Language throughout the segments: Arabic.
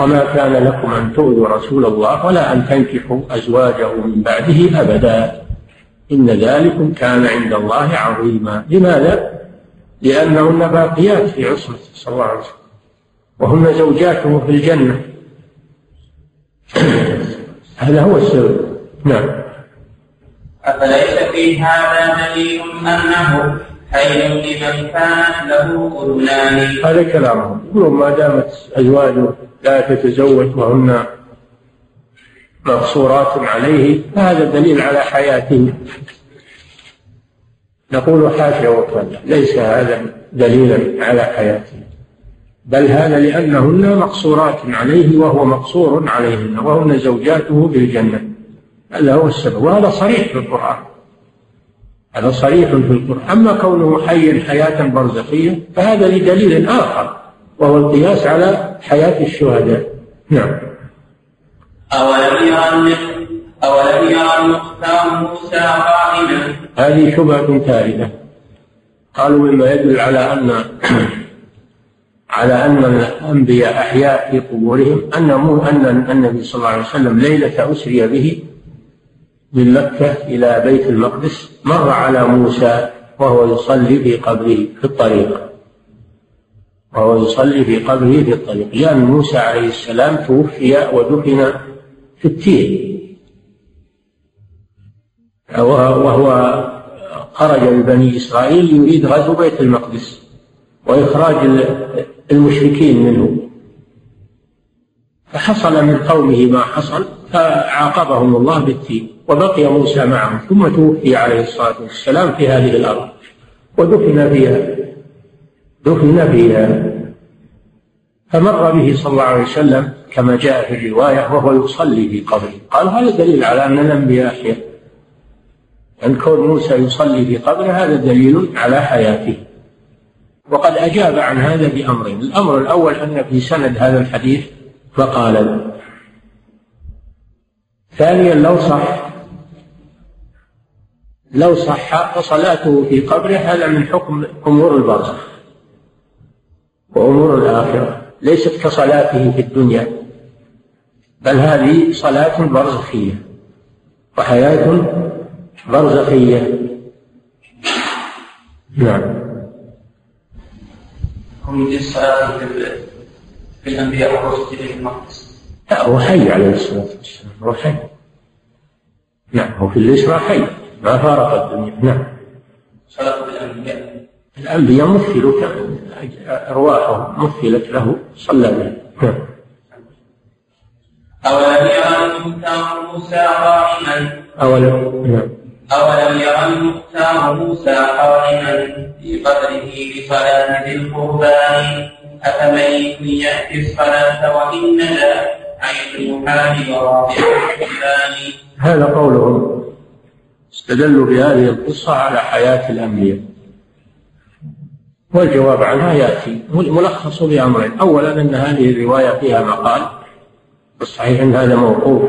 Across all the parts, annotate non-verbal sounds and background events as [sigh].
وما كان لكم أن تؤذوا رسول الله ولا أن تنكحوا أزواجه من بعده أبدا. إن ذلكم كان عند الله عظيما. لماذا؟ لأنهن باقيات في عصمته صلى الله عليه وسلم وهن زوجاته في الجنة. [clears throat] هذا هو السبب نعم. أفليس في هذا دليل أنه حي لمن كانت له أذنان هذا كلامهم يقولون ما دامت أزواجه لا تتزوج وهن مقصورات عليه فهذا دليل على حياته نقول حاشا وكلا ليس هذا دليلا على حياته بل هذا لأنهن مقصورات عليه وهو مقصور عليهن وهن زوجاته بالجنة. هذا هو السبب وهذا صريح في القرآن. هذا صريح في القرآن. أما كونه حيا حياة برزخية فهذا لدليل آخر وهو القياس على حياة الشهداء. نعم. أولم يرى أولم يرى المختار موسى قائما هذه شبهة ثالثة قالوا مما يدل على أن [clears throat] على أن الأنبياء أحياء في قبورهم أن أن النبي صلى الله عليه وسلم ليلة أسري به من مكة إلى بيت المقدس. مر على موسى وهو يصلي في قبره في الطريق. وهو يصلي في قبره في الطريق. لأن موسى عليه السلام توفي ودفن في التين. وهو خرج ببني إسرائيل يريد غزو بيت المقدس وإخراج المشركين منه. فحصل من قومه ما حصل فعاقبهم الله بالتين. وبقي موسى معهم ثم توفي عليه الصلاة والسلام في هذه الأرض. ودفن فيها دفن فيها. فمر به صلى الله عليه وسلم كما جاء في الرواية وهو يصلي في قبره. قال هذا دليل على أن الأنبياء أحياء أن كون موسى يصلي في قبره هذا دليل على حياته. وقد أجاب عن هذا بأمرين. الأمر الأول أن في سند هذا الحديث فقال ثانيا لو صح لو صح فصلاته في قبره هذا من حكم أمور البرزخ وأمور الآخرة ليست كصلاته في الدنيا بل هذه صلاة برزخية وحياة برزخية. نعم. هم الصلاة في الأنبياء والرسل في المقدس. لا هو حي عليه الصلاة والسلام هو حي. نعم هو في الإسراء حي. ما فارق الدنيا. نعم. صلاة الأنبياء. الأنبياء مثلوا أرواحهم مثلت له صلى بها نعم. أولم يرى المختار موسى قائما أولم نعم. أولم يرى المختار موسى قائما في قدره بصلاة ذي القربان؟ أفمن يأتي الصلاة وإننا عين المحال ورابع الإسلام هذا قولهم. استدلوا بهذه القصة على حياة الأنبياء. والجواب عنها يأتي ملخص بأمرين. أولا أن هذه الرواية فيها مقال الصحيح أن هذا موقوف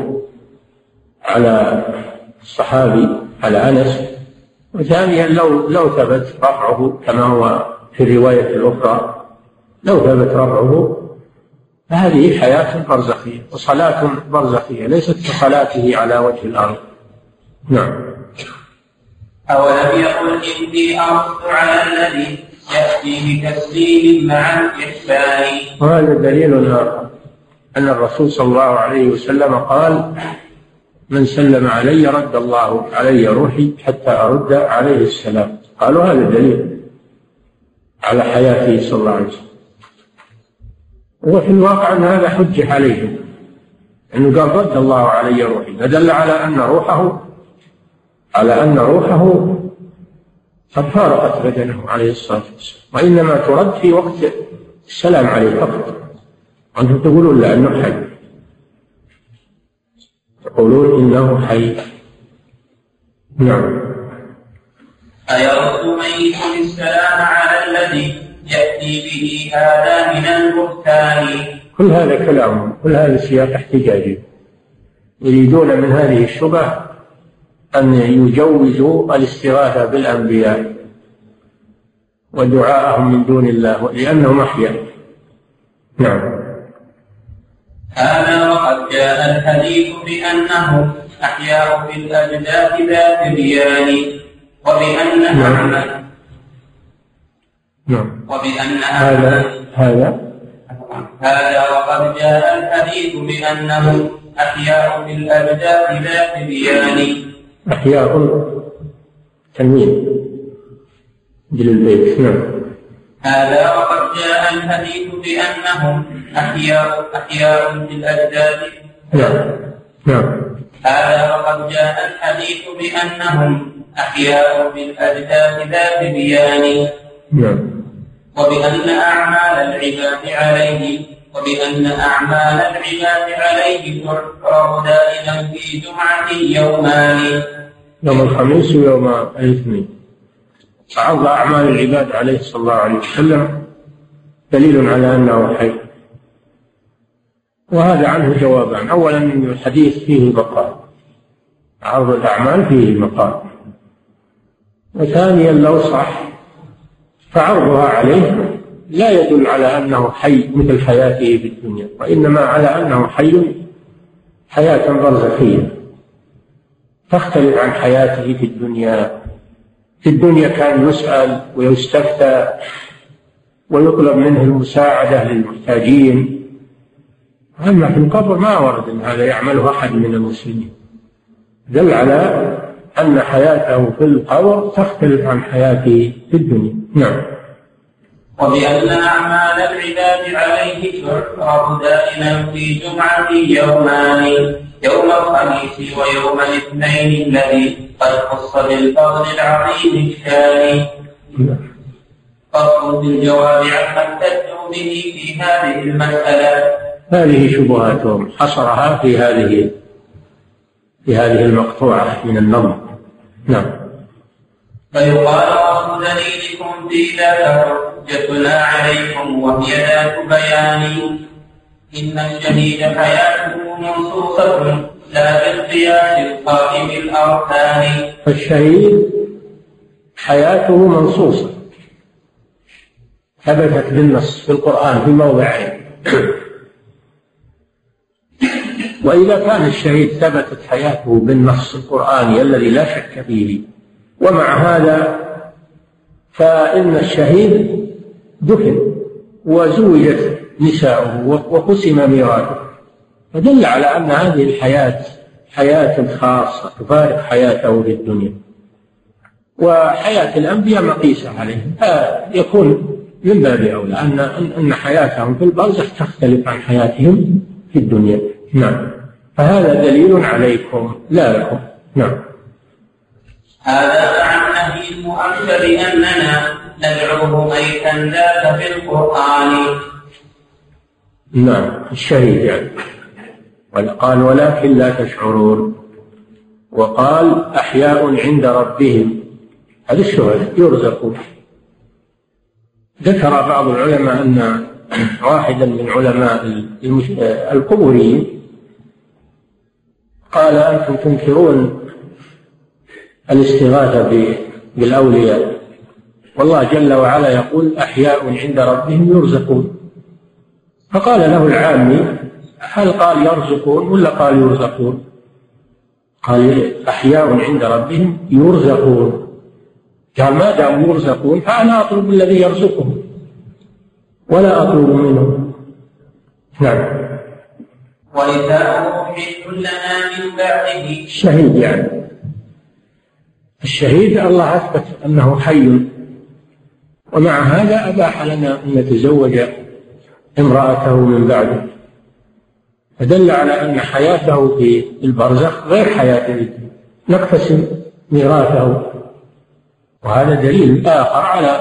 على الصحابي على أنس. وثانيا لو لو ثبت رفعه كما هو في الرواية الأخرى لو ثبت رفعه فهذه حياة برزخية وصلاة برزخية ليست كصلاته على وجه الأرض. نعم. أولم يقل إني أردت على الذي يأتي بتسليم مع الإحسان؟ وهذا دليل آخر. أن الرسول صلى الله عليه وسلم قال من سلم علي رد الله علي روحي حتى أرد عليه السلام. قالوا هذا دليل على حياته صلى الله عليه وسلم. وفي الواقع أن هذا حجة عليهم. أنه قال رد الله علي روحي. فدل على أن روحه على أن روحه قد فارقت بدنه عليه الصلاة والسلام. وإنما ترد في وقت السلام عليه فقط. وأنتم تقولون لا أنه حي. تقولون إنه حي. نعم. أيرد ميت السلام على الذي يأتي به هذا من البهتان؟ كل هذا كلام كل هذا سياق احتجاجي. يريدون من هذه الشبه أن يجوزوا الاستغاثة بالأنبياء ودعاءهم من دون الله لأنهم أحياء نعم. هذا وقد جاء الحديث بأنه أحياء في الأجداث ذات بيان وبأن نعم. نعم. وبأن هذا هذا. هذا وقد جاء الحديث بأنه أحياء في الأجداث ذات بيان أحياء تنوين. مثل البيت. نعم. هذا وقد جاء الحديث بأنهم أحياء أحياء في الأجداث نعم. نعم. هذا وقد جاء الحديث بأنهم أحياء في الأجداث ذات بيان. نعم. وبأن أعمال العباد عليه وبأن أعمال العباد عليه تعرض دائما في جمعة يومان. يوم الخميس ويوم الاثنين. عرض أعمال العباد عليه صلى الله عليه وسلم دليل على أنه حي. وهذا عنه جوابان. أولا الحديث فيه مقال. عرض الأعمال فيه مقال. وثانيا لو صح فعرضها عليه لا يدل على أنه حي مثل حياته في الدنيا وإنما على أنه حي حياة برزخية تختلف عن حياته في الدنيا. في الدنيا كان يسأل ويستفتى ويطلب منه المساعدة للمحتاجين. أما في القبر ما ورد أن هذا يعمله أحد من المسلمين. دل على أن حياته في القبر تختلف عن حياته في الدنيا. نعم. وبأن أعمال العباد عليه تعرض دائما في جمعة يومان. يوم الخميس ويوم الاثنين الذي قد خص بالفضل العظيم الشان فصل بالجواب عما احتجوا به في هذه المسألة. هذه شبهاتهم حصرها في هذه في هذه المقطوعة من النظم. نعم. فيقال وصل دليلكم في ذاك حجتنا عليكم وهي ذات بيان. إن الشهيد حياته منصوصة لا بالقياس القائم الأركان. فالشهيد حياته منصوصة. ثبتت بالنص في القرآن في موضعين وإذا كان الشهيد ثبتت حياته بالنص القرآني الذي لا شك فيه ومع هذا فإن الشهيد دفن وزوجت نساؤه وقسم ميراثه. فدل على أن هذه الحياة حياة خاصة تفارق حياته في الدنيا. وحياة الأنبياء مقيسة عليهم. فيكون من باب أولى أن أن حياتهم في البرزخ تختلف عن حياتهم في الدنيا. نعم. فهذا دليل عليكم لا لكم. نعم. هذا مع النهي المؤكد بأننا ندعوه ميتا ذاك في القرآن. نعم الشهيد يعني. قال ولكن لا تشعرون. وقال أحياء عند ربهم. هذا الشهداء يرزقون ذكر بعض العلماء أن واحدا من علماء القبوريين قال أنتم تنكرون الاستغاثة بالأولياء. والله جل وعلا يقول أحياء عند ربهم يرزقون. فقال له العامي هل قال يرزقون ولا قال يرزقون؟ قال أحياء عند ربهم يرزقون. قال ما دام يرزقون فأنا أطلب الذي يرزقهم ولا أطلب منه نعم. ونساؤه حل لنا من بعده. الشهيد يعني. الشهيد الله أثبت أنه حي. ومع هذا أباح لنا أن نتزوج امرأته من بعده. فدل على أن حياته في البرزخ غير حياته نقتسم ميراثه. وهذا دليل آخر على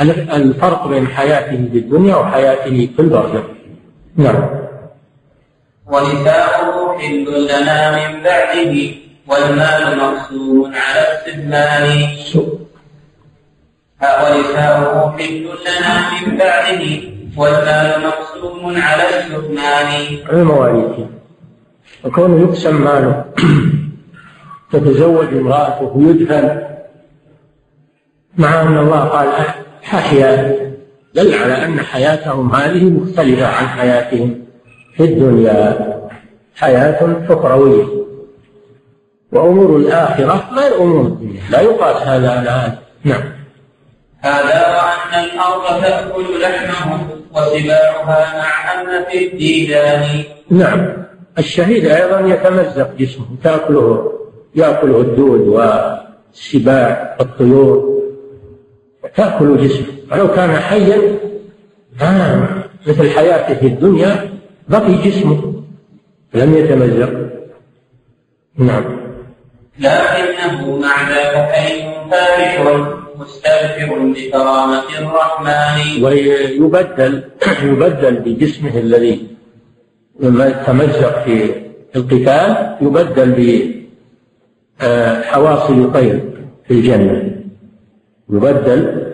[clears throat] الفرق بين حياته في الدنيا وحياته في البرزخ. نعم. ونساؤه حل لنا من بعده والمال مقسوم على استثنان ونساؤه حل لنا من بعده والمال مقسوم على السكنان المواريث. وكونه يقسم ماله [clears throat] تتزوج امرأته ويدفن مع أن الله قال أحيا دل على أن حياتهم هذه مختلفة عن حياتهم في الدنيا. حياة أخروية. وأمور الآخرة غير أمور الدنيا. لا يقاس هذا على هذا. نعم. هذا وأن الأرض تأكل لحمه وسباعها مع أن في الديدان. نعم. الشهيد أيضا يتمزق جسمه تأكله يأكله الدود والسباع والطيور تأكل جسمه. ولو كان حيا آه مثل حياته في الدنيا بقي جسمه. لم يتمزق. نعم. لكنه مع ذلك حي فارح مستغفر لكرامة الرحمن. ويبدل يبدل بجسمه الذي تمزق في القتال يبدل بحواصل طير في الجنة. يبدل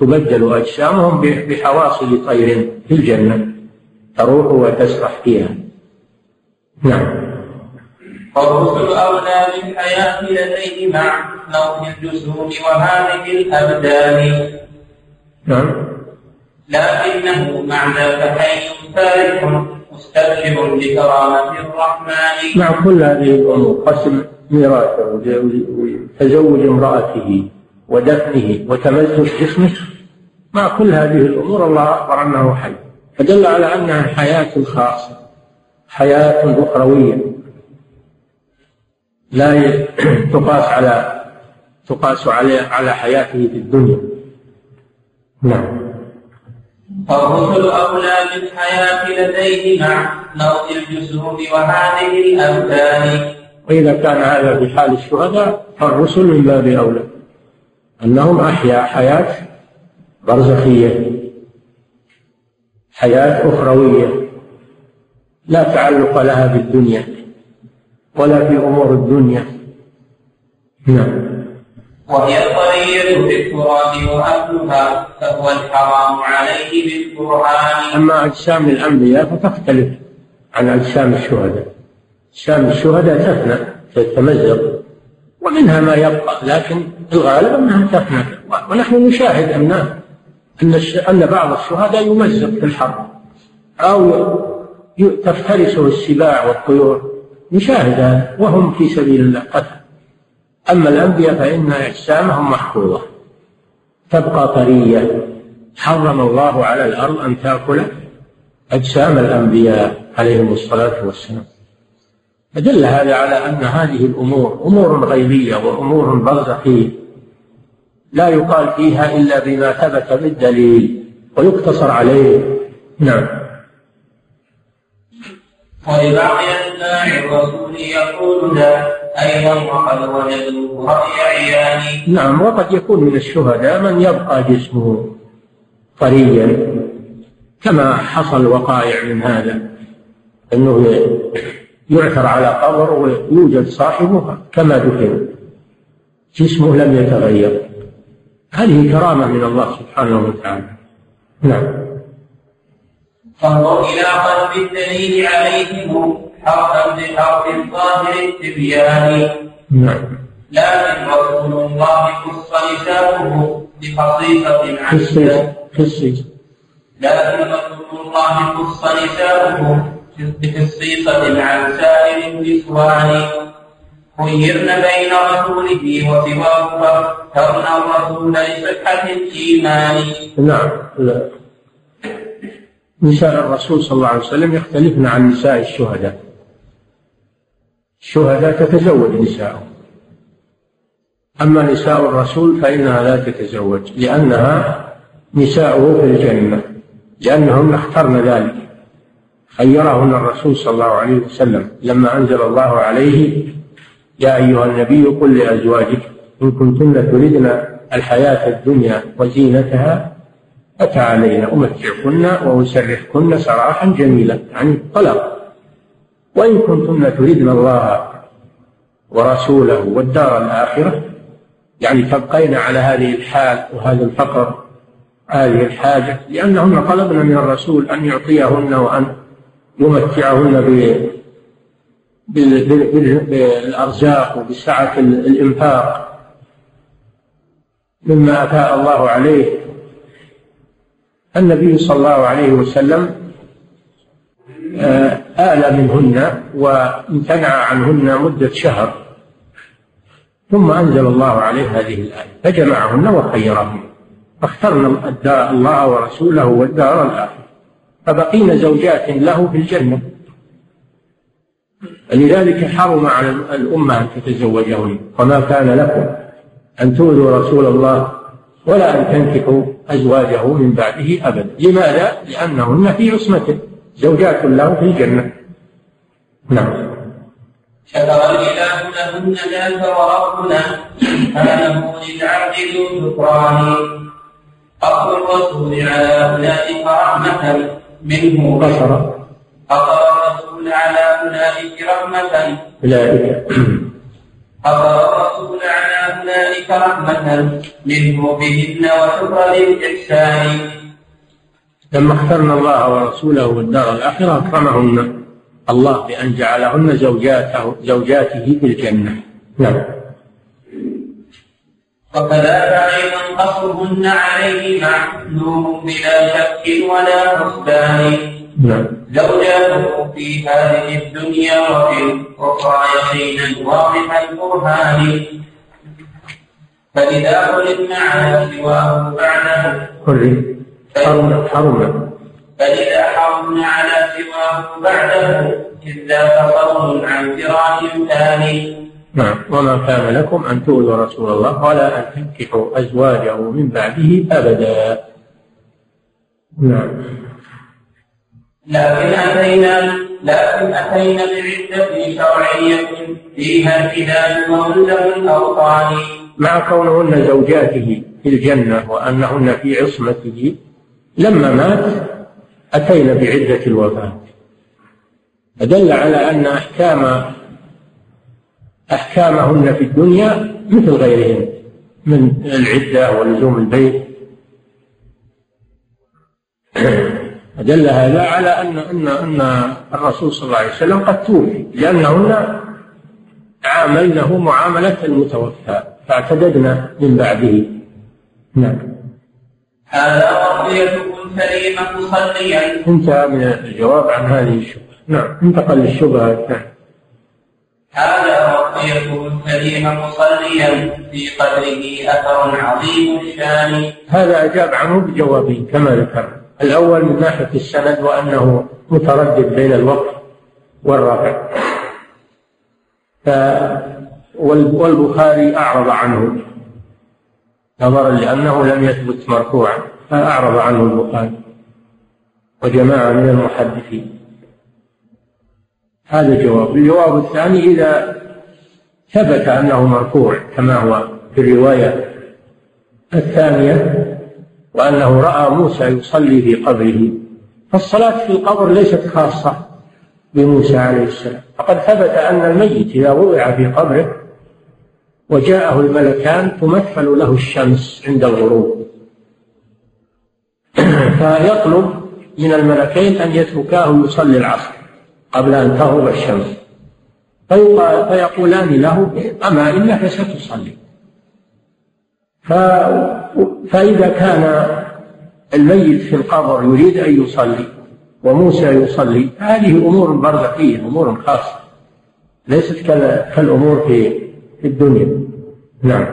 تبدل أجسامهم بحواصل طير في الجنة. تروح وتسرح فيها. نعم. فالرسل أولى لديه مع نوع الجسوم وهذه الأبدان. نعم. لكنه مع ذاك حي فارح مستبشر بكرامة الرحمن. مع كل هذه الأمور قسم ميراثه وتزوج امرأته ودفنه وتمزق جسمه مع كل هذه الأمور الله أخبر أنه حي. فدل على أنها حياة خاصة حياة أخروية. لا [clears throat] تقاس على تقاس على على حياته في الدنيا. نعم. فالرسل أولى بالحياة لديه مع نوع الجسوم وهذه الأبدان وإذا كان هذا في حال الشهداء فالرسل من باب أولى أنهم أحيا حياة برزخية. حياة أخروية. لا تعلق لها بالدنيا. ولا في أمور الدنيا. نعم. وهي القرية في التراب وأهلها فهو الحرام عليه بالقرآن. أما أجسام الأنبياء فتختلف عن أجسام الشهداء. أجسام الشهداء تفنى تتمزق ومنها ما يبقى لكن الغالب أنها تفنى. ونحن نشاهد أن أن أن بعض الشهداء يمزق في الحرب أو تفترسه السباع والطيور. نشاهد هذا وهم في سبيل الله قتل. أما الأنبياء فإن أجسامهم محفوظة. تبقى طرية. حرم الله على الأرض أن تأكل أجسام الأنبياء عليهم الصلاة والسلام. فدل هذا على أن هذه الأمور أمور غيبية وأمور برزخية. لا يقال فيها إلا بما ثبت بالدليل ويقتصر عليه. نعم. ولبعض أتباع الرسول يقول ذا أيضا وقد وجدوا رأي عيان نعم وقد يكون من الشهداء من يبقى جسمه طريا كما حصل وقائع من هذا أنه يعثر على قبر ويوجد صاحبه كما دفن جسمه لم يتغير. هذه كرامة من الله سبحانه وتعالى. نعم. فانظر إلى قلب الدليل عليهم حرفا بحرف ظاهر التبيان. نعم. لكن رسول الله خص لسانه بخصيصة عن لكن رسول الله خص لسانه بخصيصة عن سائر النسوان. خيرن بين رسوله وسواه فاخترنا الرسول لصحة الإيمان نعم لا. نساء الرسول صلى الله عليه وسلم يختلفن عن نساء الشهداء. الشهداء تتزوج نساءهم أما نساء الرسول فإنها لا تتزوج لأنها نساؤه في الجنة لأنهن اخترن ذلك. خيرهن الرسول صلى الله عليه وسلم لما أنزل الله عليه يا أيها النبي قل لأزواجك إن كنتن تردن الحياة الدنيا وزينتها فتعالين أمتعكن وأسرحكن سراحا جميلا يعني الطلاق وإن كنتن تردن الله ورسوله والدار الآخرة يعني تبقين على هذه الحال وهذا الفقر هذه الحاجة لأنهن طلبن من الرسول أن يعطيهن وأن يمتعهن بالأرزاق وبسعة الإنفاق مما أفاء الله عليه. النبي صلى الله عليه وسلم آه، آل منهن وامتنع عنهن مدة شهر. ثم أنزل الله عليه هذه الآية فجمعهن وخيرهن. فاخترنا الدار الله ورسوله والدار الآخرة. فبقين زوجات له في الجنة. لذلك حرم على الأمة أن تتزوجهن. وما كان لكم أن تؤذوا رسول الله ولا أن تنكحوا أزواجه من بعده أبدا. لماذا؟ لأنهن في عصمته زوجات له في الجنة. نعم. شكر الإله لهن ذاك وربنا. سبحانه للعبد ذو شكران قصر الرسول على أولئك رحمة منه. قصر قصر الرسول على أولئك رحمة. أولئك. الرسول على أولئك رحمة منه بهن وشكر للإحسان؟ لما اخترنا الله ورسوله والدار الآخرة أكرمهن. الله بأن جعلهن زوجاته زوجاته في الجنة. نعم. وكذاك أيضا قصرهن عليه معلوم بلا شك ولا حسبان نعم. زوجاته في هذه الدنيا وفي الأخرى يقينا واضح البرهان. فإذا خلقن على سواه بعده حرم حرم فإذا حرمن على سواه بعده إذ ذاك صوم عن فراش ثاني. نعم. وما كان لكم أن تؤذوا رسول الله ولا أن تنكحوا أزواجه من بعده أبدا. نعم. لكن أتينا لكن أتينا بعدة شرعية فيها امتداد مولى الأوطان. مع كونهن زوجاته في الجنة وأنهن في عصمته لما مات أتينا بعدة الوفاة. فدل على أن أحكام أحكامهن في الدنيا مثل غيرهن من العدة ولزوم البيت. دل هذا على أن أن أن الرسول صلى الله عليه وسلم قد توفي لأنهن عاملنه معاملة المتوفى فاعتددنا من بعده. نعم. هذا وصيته الكريمة مصليا انتهى من الجواب عن هذه الشبهة. نعم انتقل للشبهة. الثانية هذا وصيته الكريمة مصليا في قدره أثر عظيم الشان هذا أجاب عنه بجوابين كما ذكر. الأول من ناحية السند وأنه متردد بين الوقف والرفع ف والبخاري أعرض عنه نظرا لأنه لم يثبت مرفوعا فأعرض عنه البخاري. وجماعة من المحدثين. هذا الجواب. الجواب الثاني إذا ثبت أنه مرفوع كما هو في الرواية الثانية وأنه رأى موسى يصلي في قبره. فالصلاة في القبر ليست خاصة بموسى عليه السلام. فقد ثبت أن الميت إذا وضع في قبره وجاءه الملكان تمثل له الشمس عند الغروب. [clears throat] فيطلب من الملكين أن يتركاه يصلي العصر قبل أن تغرب الشمس. فيقولان له أما إنك ستصلي. ف... فإذا كان الميت في القبر يريد أن يصلي وموسى يصلي هذه أمور برزخية أمور خاصة ليست كالأمور في في الدنيا. نعم.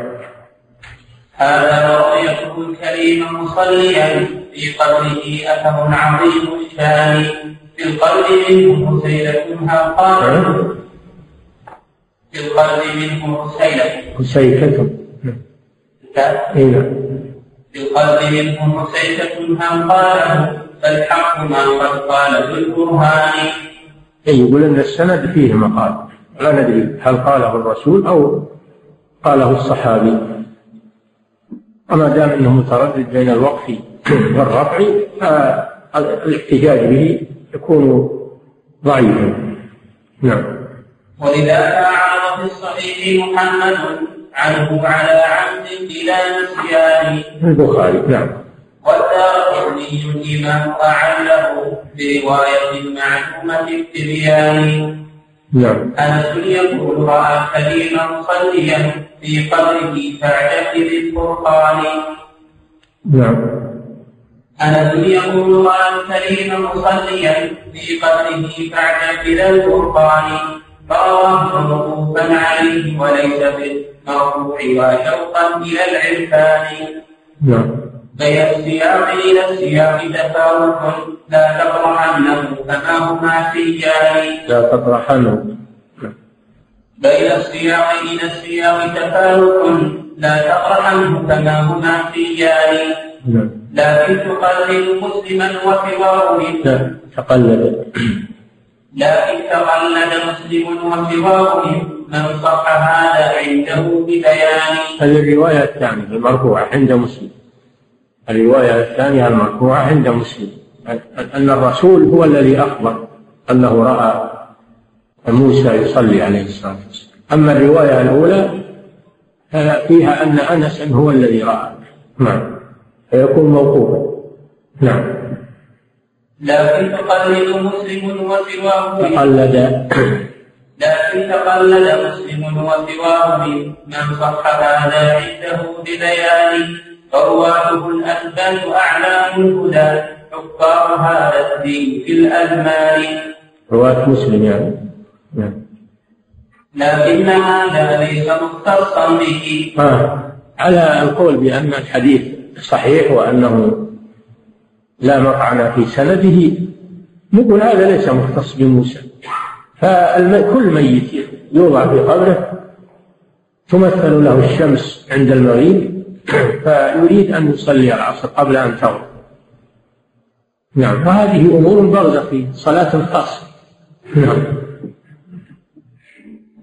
هذا رؤيته الكريم مصليا في قبره أثر عظيم الشان في القلب منه حسيلة قال في القلب منه حسيلة حسيكة في القلب منه حسيلة قال فالحق ما قد قال بالبرهان أي يقول أن السند فيه مقال. لا ندري هل قاله الرسول أو قاله الصحابي. وما دام إنه متردد بين الوقف [clears throat] والرفع فالاحتجاج به يكون ضعيفا نعم. ولذا أعرض في الصحيح محمد عنه على عمد إلى نسيان البخاري نعم. والدار الإمام أعله برواية معلومة التبيان. نعم. أنس يقول رأى الكريم مصليا في قبره فاعجب بالفرقان نعم. أنس يقول وأنت لي مصليا في قبره فاعتقد الفرقان فرواه موقوفا عليه وليس بالمرفوع وشوقا إلى العرفان. نعم. بين السياق إلى السياق تفاوت لا تطرحنه كما هما سيان لا تطرحنه بين السياق إلى السياق تفاوت لا تطرحنه كما هما سيان نعم. لكن تقلد مسلما وحواره لا تقلد. لكن تقلد مسلم وسواه من صح هذا عنده ببيان. هذه الرواية الثانية المرفوعة عند مسلم. الرواية الثانية المرفوعة عند مسلم. أن الرسول هو الذي أخبر أنه رأى موسى يصلي عليه الصلاة والسلام. أما الرواية الأولى فيها أن أنسا هو الذي رأى. نعم. فيكون موقوفا. نعم. لكن تقلد مسلم وسواه تقلد. لكن تقلد مسلم وسواه من صح هذا عنده ببيان. فرواته الأثبات أعلام الهدى حفار هذا الدين في الأزمان رواة مسلم يعني. نعم. لكن هذا ليس مختصا به. آه. على القول بأن الحديث صحيح وأنه لا مطعن في سنده. نقول هذا ليس مختص بموسى. فكل ميت يوضع في قبره تمثل له الشمس عند المغيب فيريد أن يصلي العصر قبل أن تغرب. نعم. فهذه أمور برزخية صلاة خاصة نعم.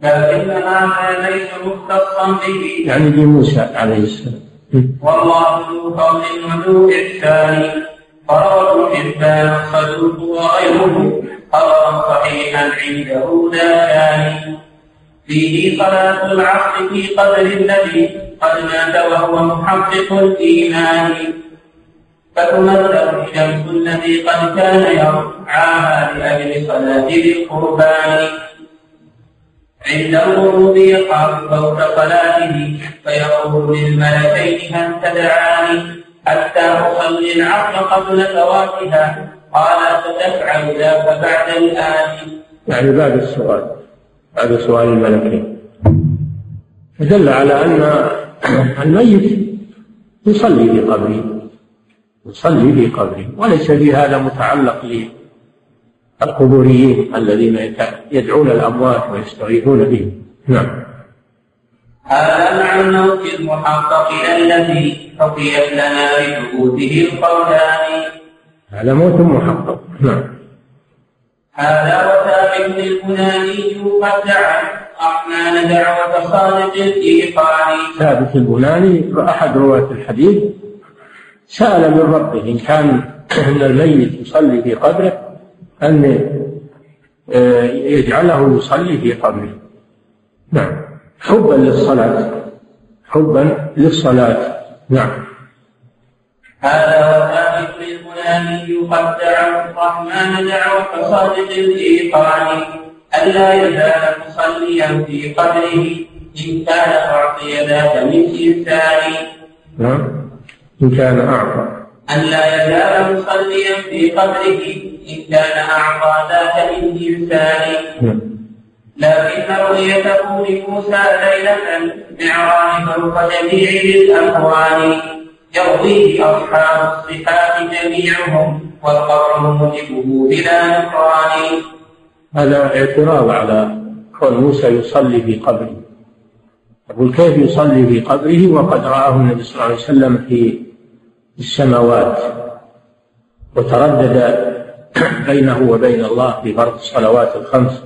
لكن هذا ليس مختصا به. يعني بموسى عليه السلام. والله ذو فضل وذو إحسان. ابن حبان صدوق وغيره خبرا صحيحا عنده دايان فيه صلاة العصر في قدر الذي قد مات وهو محقق الإيمان فتمثل الشمس الذي قد كان يرعاها لأجل صلاة القربان عند الغروب يقع فوق صلاته فيقول للملكين هل تدعاني حتى أصلي العصر قبل فواتها قال ستفعل ذاك بعد الآن؟ يعني بعد السؤال بعد سؤال الملكين. فدل على أن الميت يصلي في قبره يصلي في قبره وليس في هذا متعلق للقبوريين الذين يدعون الأموات ويستغيثون بهم نعم. هذا مع الموت المحقق الذي حكيت لنا بثبوته القولان. هذا موت محقق. نعم. هذا وثابت البناني قد دعا الرحمن دعوة صادق الإيقان. ثابت البناني أحد رواة الحديث سأل من ربه إن كان أن الميت يصلي في قبره أن آه، يجعله يصلي في قبره. نعم. حبا للصلاة. حبا للصلاة. نعم. هذا وثابت للبناني قد دعا الرحمن دعوة صادق الإيقان. ألا يزال مصليا في قبره إن كان أعطي ذاك من إنسان. نعم. إن كان أعطى. أن لا يزال مصليا في قبره إن كان أعطى ذاك من إنسان. نعم. لكن رؤيته لموسى ليلة معراج فوق جميع الأكوان يرويه أصحاب الصفات جميعهم والقبر موجبه بلا نكران هذا اعتراض على كون موسى يصلي في قبره. يقول كيف يصلي في قبره؟ وقد رآه النبي صلى الله عليه وسلم في السماوات. وتردد بينه وبين الله في فرض الصلوات الخمس.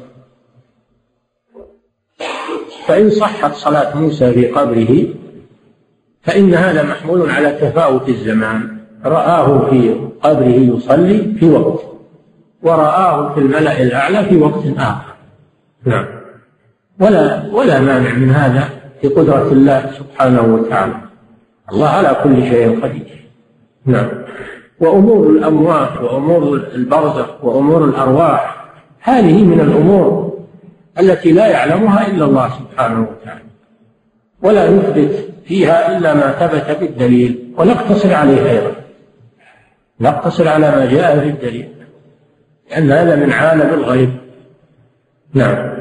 فإن صحت صلاة موسى في قبره فإن هذا محمول على تفاوت الزمان. رآه في قبره يصلي في وقت ورآه في الملأ الأعلى في وقت آخر. نعم. ولا ولا مانع من هذا في قدرة الله سبحانه وتعالى. الله على كل شيء قدير. نعم. وأمور الأموات وأمور البرزخ وأمور الأرواح هذه من الأمور التي لا يعلمها إلا الله سبحانه وتعالى. ولا نثبت فيها إلا ما ثبت بالدليل ونقتصر عليه أيضا. نقتصر على ما جاء في الدليل لأن هذا من عالم الغيب نعم.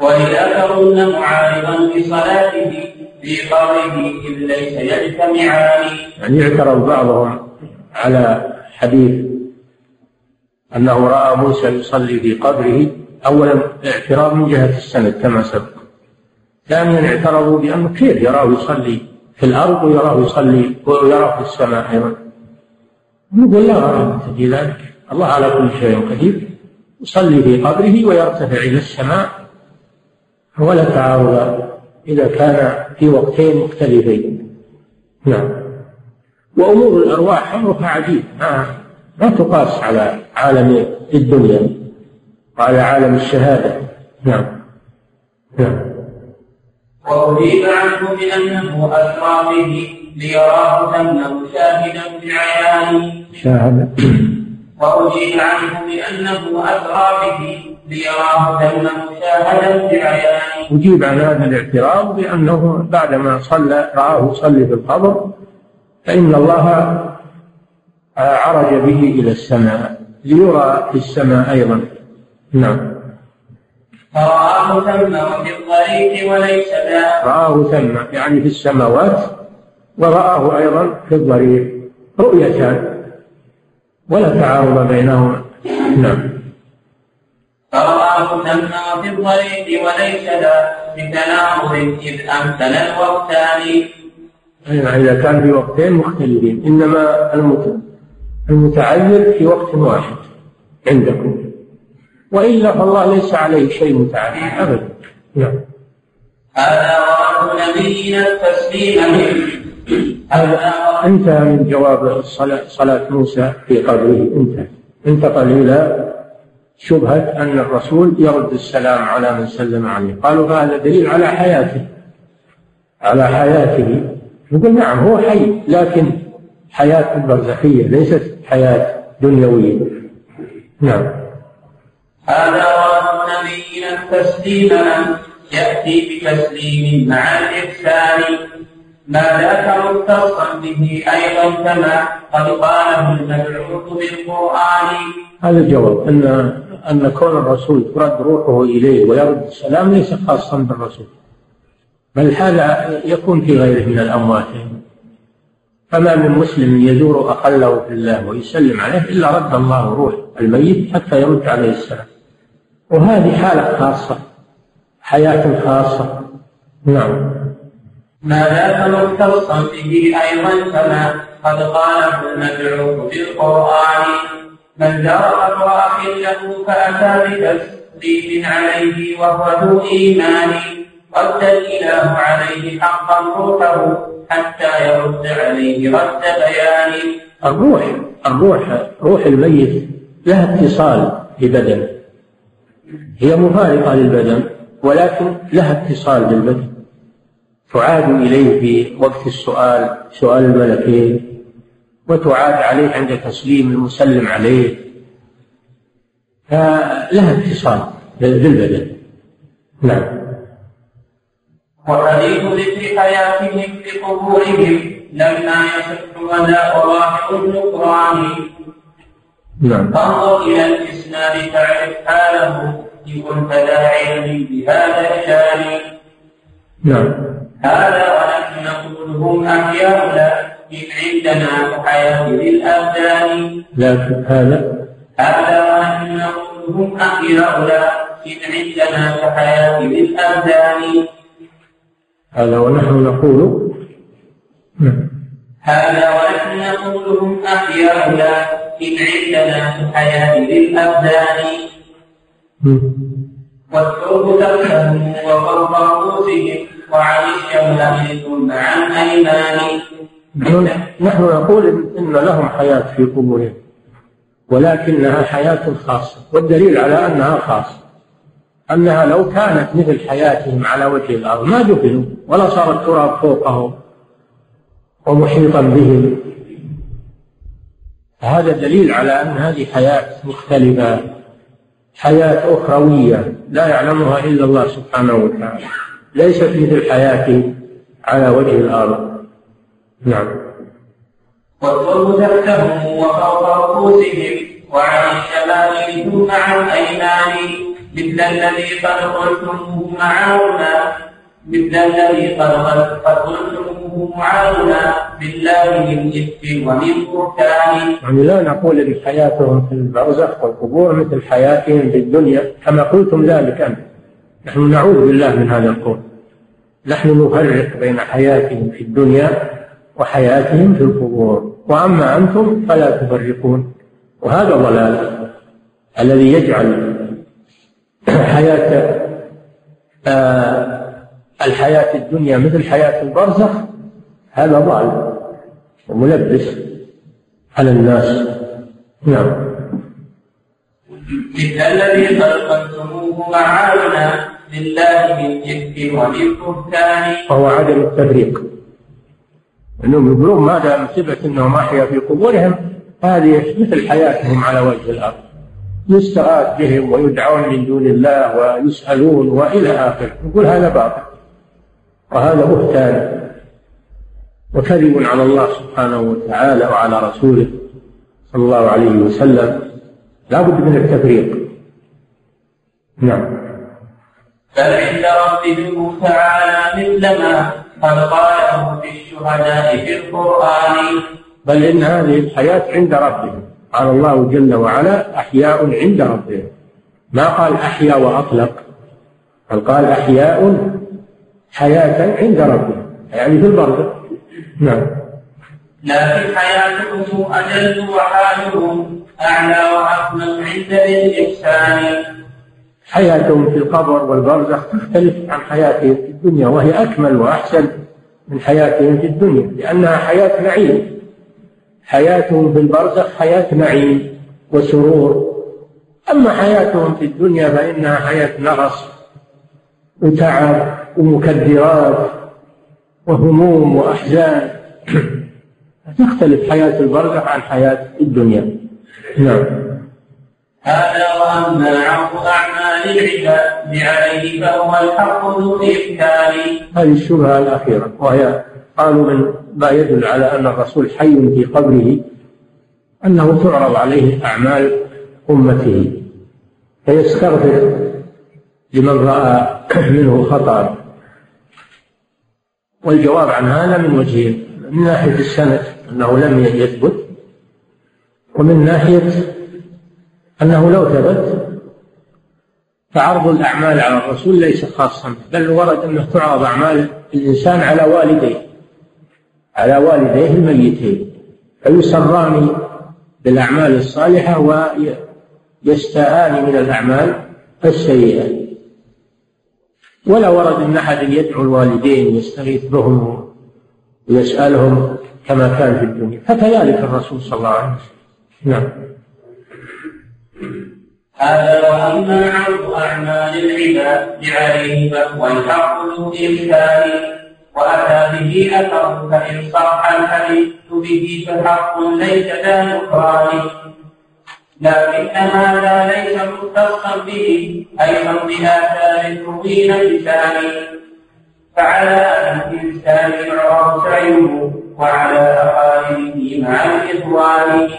وإذا كن معارضا بصلاته في قبره إذ ليس يجتمعان. يعني اعترض بعضهم على حديث أنه رأى موسى يصلي في قبره أولا اعتراض من جهة السند كما سبق. ثانيا اعترضوا بأنه كيف يراه يصلي في الأرض ويراه يصلي ويراه في السماء أيضا. نقول لا غرابة في ذلك. الله على كل شيء قدير. يصلي في قبره ويرتفع إلى السماء. ولا تعارض إذا كان في وقتين مختلفين. نعم. وأمور الأرواح أمرها عجيب. ما, ما تقاس على عالم الدنيا. وعلى عالم الشهادة. نعم. نعم. وأجيب عنه بأنه أسرى به ليراه ثم شاهدا بعيانه. شاهد. وأجيب عنه بأنه أسرى به ليراه ثم مشاهدا بعيانه. أجيب عن هذا الاعتراض بأنه بعدما صلى رآه يصلي في القبر فإن الله عرج به إلى السماء ليرى في السماء أيضا. نعم. فرآه ثم وفي الطريق وليس ذا. رآه ثم يعني في السماوات ورآه أيضا في الضريح رؤيتان. ولا تعارض بينهما. نعم. فرآه ثم وفي الطريق وليس ذا. بتناظر إذ أمثل الوقتان. أي إذا كان في وقتين مختلفين. إنما المتعين في وقت واحد عندكم. وإلا فالله ليس عليه شيء متعين أبدا. نعم. هذا ورد نبينا التسليم هذا انتهى من جواب الصلاة صلاة موسى في قبره. انتهى. انتقل إلى شبهة أن الرسول يرد السلام على من سلم عليه. قالوا هذا دليل على حياته. على حياته. نقول نعم هو حي لكن حياة برزخية ليست حياة دنيوية. نعم. هذا ورد نبينا التسليم يأتي بتسليم مع الإحسان ما ذاك مختصا به أيضا كما قد قاله المبعوث بالقرآن. هذا الجواب أن أن كون الرسول ترد روحه إليه ويرد السلام ليس خاصا بالرسول بل هذا يكون في غيره من الأموات. فما من مسلم يزور أقله في الله ويسلم عليه إلا رد الله روح الميت حتى يرد عليه السلام. وهذه حالة خاصة حياة خاصة. نعم. ما مختصا به أيضا كما قد قاله المبعوث بالقرآن من جرى أخ له فأتى بتسليم عليه وهو ذو إيمان رد الإله عليه حقا روحه حتى يرد عليه رد بيان الروح الروح روح الميت لها اتصال ببدنه. هي مفارقة للبدن ولكن لها اتصال بالبدن. تعاد إليه في وقت السؤال سؤال الملكين وتعاد عليه عند تسليم المسلم عليه. فلها اتصال بالبدن. نعم. وحديث ذكر حياتهم في قبورهم لما يصح ولا واحد النكران نعم. فانظر إلى الإسناد تعرف حاله إن كنت علم بهذا الشان نعم. هذا ونحن نقول هم احياء لكن عندنا حياه للابدان لكن هذا. هذا ونحن نقول هم احياء لكن عندنا كحياه للابدان هذا ونحن نقول. نعم. هذا ونحن نقول هم لكن عندنا في الحياة للأبدان. والثوب تحتهم وفوق رؤوسهم وعن الشمال ثم عن أيمان. نحن نقول إن لهم حياة في قبورهم ولكنها حياة خاصة والدليل على أنها خاصة. أنها لو كانت مثل حياتهم على وجه الأرض ما دفنوا ولا صار التراب فوقهم ومحيطا بهم. هذا دليل على أن هذه حياة مختلفة حياة أخروية لا يعلمها إلا الله سبحانه وتعالى. ليست مثل حياتهم على وجه الأرض. نعم. والترب تحتهم وفوق رؤوسهم وعن الشمال ثم عن الايمان مثل الذي قد قلتموه مثل الذي قد قلتموه معاونا بالله من إثم ومن بهتان. يعني لا نقول إن حياتهم في البرزخ والقبور مثل حياتهم في الدنيا كما قلتم ذلك انت. نحن نعوذ بالله من هذا القول. نحن نفرق بين حياتهم في الدنيا وحياتهم في القبور وأما أنتم فلا تفرقون وهذا ضلال الذي يجعل [clears throat] حياة آه الحياة الدنيا مثل حياة البرزخ هذا ضال وملبس على الناس. نعم. مثل الذي خلقتموه معانا لله من جد ومن بهتان. وهو عدم التفريق. إنهم يقولون ما دام ثبت انهم احيا في قبورهم؟ هذه مثل حياتهم على وجه الأرض. يستغاث بهم ويدعون من دون الله ويسألون وإلى آخره. يقول هذا باطل. وهذا بهتان وكذب على الله سبحانه وتعالى وعلى رسوله صلى الله عليه وسلم. لا بد من التفريق. نعم. بل عند ربهم تعالى مثل ما قد قاله في الشهداء في القرآن. بل إن هذه الحياة عند ربهم. قال الله جل وعلا أحياء عند ربهم. ما قال أحيا وأطلق؟ بل قال أحياء حياة عند ربهم يعني في البرزخ نعم. لكن حياتهم أجل وحالهم أعلى وأكمل عند الإحسان حياتهم في القبر والبرزخ تختلف عن حياتهم في الدنيا وهي أكمل وأحسن من حياتهم في الدنيا لأنها حياة نعيم. حياتهم في البرزخ حياة نعيم وسرور. أما حياتهم في الدنيا فإنها حياة نغص وتعب ومكدرات وهموم وأحزان. تختلف حياة البرزخ عن حياة الدنيا. نعم. هذا وأما عرض أعمال العباد عليه فهو الحق ذو الإمكان هذه الشبهة الأخيرة وهي قالوا من ما يدل على أن الرسول حي في قبره أنه تعرض عليه أعمال أمته. فيستغفر لمن رأى منه خطأ. والجواب عن هذا من وجهين من ناحية السند أنه لم يثبت. ومن ناحية أنه لو ثبت فعرض الأعمال على الرسول ليس خاصا بل ورد أنه تعرض أعمال الإنسان على والديه على والديه الميتين. فيسران بالأعمال الصالحة ويستاءان من الأعمال السيئة. ولا ورد أن أحد يدعو الوالدين يستغيث بهم ويسألهم كما كان في الدنيا. فكذلك الرسول صلى الله عليه وسلم. نعم. هذا وأما عرض أعمال العباد عليه فهو الحق ذو إمكان وأتى به أثر فإن صح الحديث به فحق ليس ذا نكران لكن هذا ليس مختصا به أيضا بآثار طويل لسان فعلى الإنسان يعرف سعيه وعلى أقاربه مع الإخوان.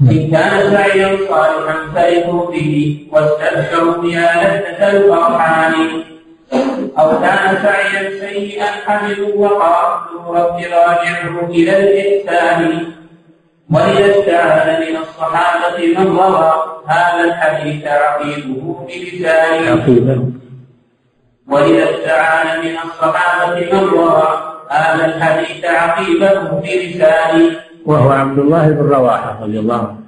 إن كان سعيا صالحا فرحوا به واستبشروا يا لذة الفرحان أو كان سعيا سيئا حملوا وقالوا رب راجعه إلى الإحسان. وليستعان من الصحابة من روى هذا الحديث عقيبه بلسانه ولذا استعان من الصحابة من روى هذا الحديث عقيبه بلسانه وهو عبد الله بن رواحة رضي الله عنه.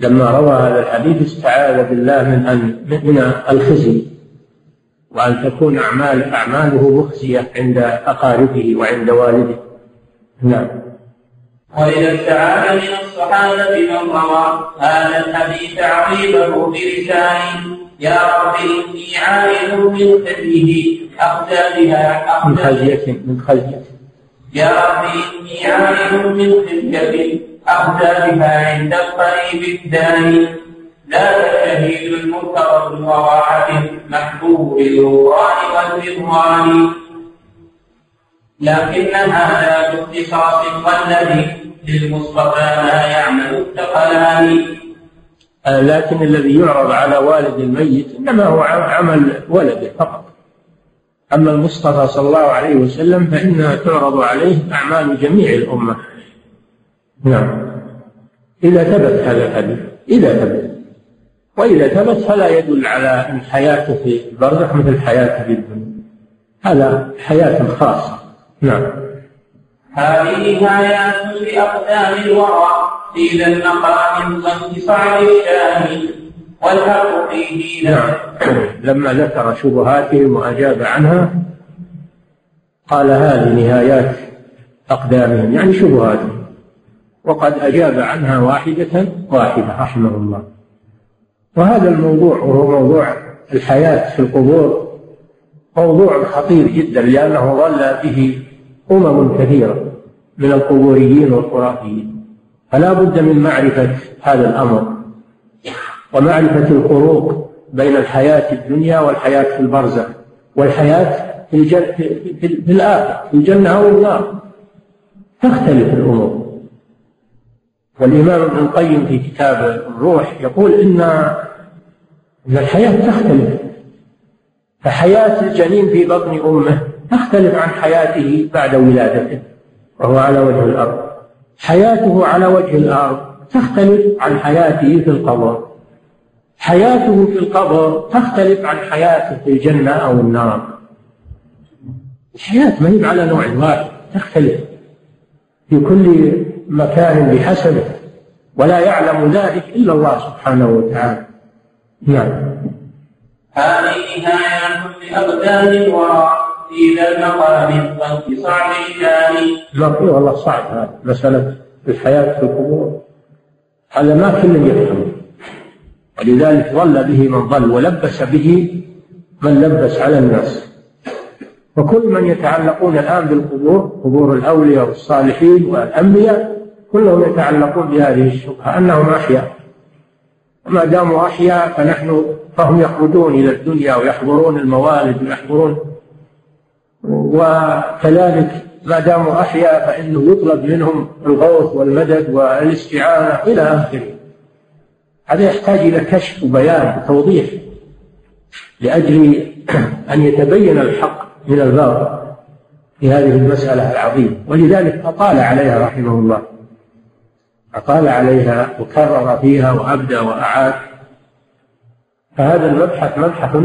لما روى هذا الحديث استعاذ بالله من أن من الخزي وأن تكون أعمال أعماله مخزية عند أقاربه وعند والده. نعم. وإذا استعان من الصحابة من روى هذا الحديث عقيبة بلسانه يا رب إني عائد من خزيه أخزى بها من خزية من خزية يا رب إني عائد من خزية أخزى بها عند القريب الداني. لا شهيد المنكر بوراحة محبوب بالغفران والرضوان. لكنها لا باختصاص والذي للمصطفى ما يعمل الثقلان آه، لكن الذي يعرض على والد الميت إنما هو عمل ولده فقط. أما المصطفى صلى الله عليه وسلم فإنها تعرض عليه أعمال جميع الأمة. نعم. إذا ثبت هذا الحديث إذا ثبت. وإذا ثبت فلا يدل على إن حياته في البرزخ مثل حياته في الدنيا. هذا حياة خاصة. نعم. هذه آيات لأقدام الورى في ذا المقام وانتصار الشام والحق فيه نعم. لما ذكر شبهاتهم وأجاب عنها قال هذه نهايات أقدامهم يعني شبهاتهم. وقد أجاب عنها واحدة واحدة رحمه الله. وهذا الموضوع وهو موضوع الحياة في القبور موضوع خطير جدا لأنه ظل به أمم كثيرة من القبوريين والخرافيين فلا بد من معرفة هذا الأمر ومعرفة الفروق بين الحياة الدنيا والحياة في البرزخ والحياة في, الجن... في, في, الآخرة. في الجنة أو النار. تختلف الأمور. والإمام ابن القيم في كتاب الروح يقول إن إن الحياة تختلف. فحياة الجنين في بطن أمه تختلف عن حياته بعد ولادته وهو على وجه الأرض. حياته على وجه الأرض تختلف عن حياته في القبر. حياته في القبر تختلف عن حياته في الجنة أو النار. الحياة ما هي على نوع واحد تختلف في كل مكان بحسبه ولا يعلم ذلك إلا الله سبحانه وتعالى. نعم. هذه نهاية لأقدام الورى في ذا المقام وانتصار الشان لا والله صعب هذا. مسألة الحياة في القبور. هذا ما كل يفهم ولذلك ضل به من ضل ولبس به من لبس على الناس. وكل من يتعلقون الآن بالقبور قبور الأولياء والصالحين والأنبياء كلهم يتعلقون بهذه الشبهة أنهم أحياء. وما داموا أحياء فنحن فهم يخرجون إلى الدنيا ويحضرون الموالد ويحضرون. وكذلك ما داموا أحياء فإنه يطلب منهم الغوث والمدد والاستعانة إلى آخره. هذا يحتاج إلى كشف وبيان وتوضيح لأجل [clears throat] أن يتبين الحق من الباطل في هذه المسألة العظيمة. ولذلك أطال عليها رحمه الله. أطال عليها وكرر فيها وأبدى وأعاد. فهذا المبحث مبحث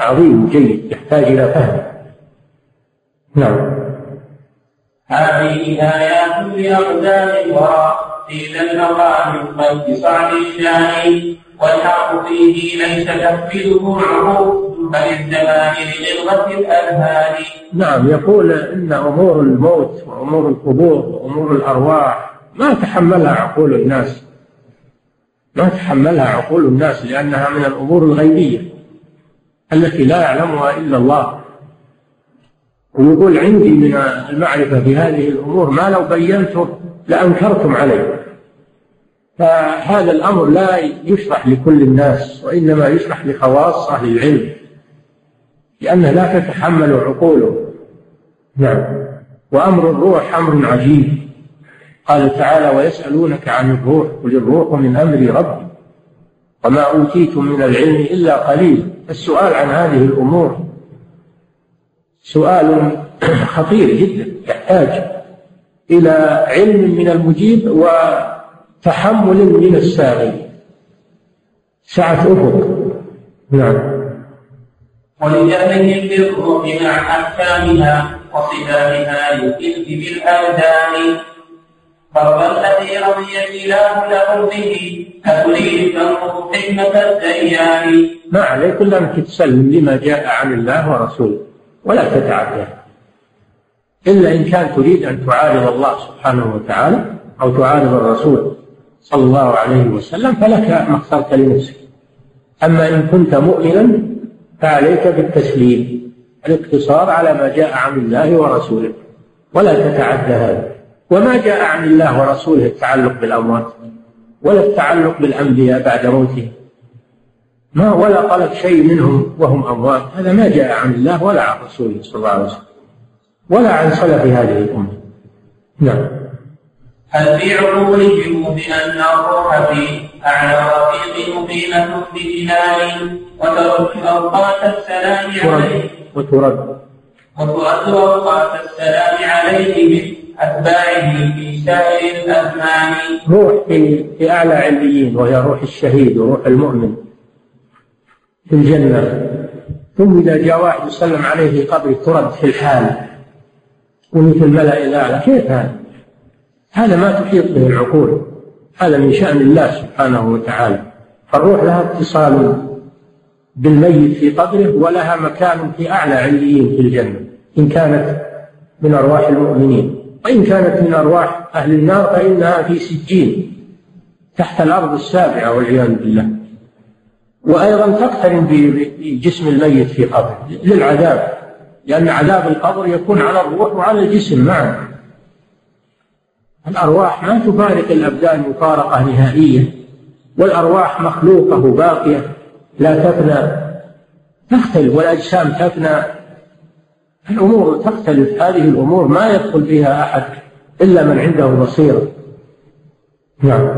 عظيم جيد يحتاج إلى فهم. نعم. هذه آيات لأقدام الورى في ذا المقام وانتصار الشأن والحق فيه ليس تحفظه العقول بل الزمان لغلظة الأذهان. نعم يقول إن أمور الموت وأمور القبور وأمور الأرواح ما تحملها عقول الناس. ما تحملها عقول الناس لأنها من الأمور الغيبية التي لا يعلمها إلا الله. ويقول عندي من المعرفة في هذه الأمور ما لو بينته لأنكرتم علي فهذا الأمر لا يشرح لكل الناس وإنما يشرح لخواص أهل العلم لأنه لا تتحمل عقوله. نعم. وأمر الروح أمر عجيب. قال تعالى ويسألونك عن الروح قل الروح من أمر ربي وما أوتيتم من العلم إلا قليل. السؤال عن هذه الأمور سؤال [clears throat] خطير جدا يحتاج إلى علم من المجيب وتحمل من السائل سعة أفق. نعم. ولجهلهم بالروح مع أحكامها وصفاتها للإذ بالأبدان فرض الذي رضي الإله له به تنظر حكمة الديان. ما عليك إلا أنك تسلم لما جاء عن الله ورسوله ولا تتعدى إلا إن كان تريد أن تعارض الله سبحانه وتعالى أو تعارض الرسول صلى الله عليه وسلم فلك ما اخترت لنفسك. أما إن كنت مؤمنا فعليك بالتسليم الاقتصار على ما جاء عن الله ورسوله ولا تتعدى هذا. وما جاء عن الله ورسوله التعلق بالأموات ولا التعلق بالأنبياء بعد موتهم ما ولا قالت شيء منهم وهم أموات. هذا ما جاء عن الله ولا عن رسوله صلى الله عليه وسلم ولا عن سلف هذه الأمة. نعم. هل في عقولهم بأن الروح في أعلى رفيق مقيمة بجنان وترد أوقات السلام عليه؟ وترد. وترد أوقات السلام عليه أتباعه في سائر الأزمان. روح في, في أعلى عليين وهي روح الشهيد وروح المؤمن في الجنة. ثم إذا جاء واحد يسلم عليه في قبره ترد في الحال ومثل الملأ الأعلى كيف هذا؟ هذا ما تحيط به العقول. هذا من شأن الله سبحانه وتعالى. فالروح لها اتصال بالميت في قبره ولها مكان في أعلى عليين في الجنة إن كانت من أرواح المؤمنين. وإن كانت من أرواح أهل النار فإنها في سجين تحت الأرض السابعة والعياذ بالله. وأيضا تقترن بجسم الميت في قبره للعذاب لأن عذاب القبر يكون على الروح وعلى الجسم معا. الأرواح ما تفارق الأبدان مفارقة نهائية والأرواح مخلوقة باقية لا تفنى. تختلف والأجسام تفنى. الأمور تختلف. هذه الأمور ما يدخل فيها أحد إلا من عنده بصيرة. نعم.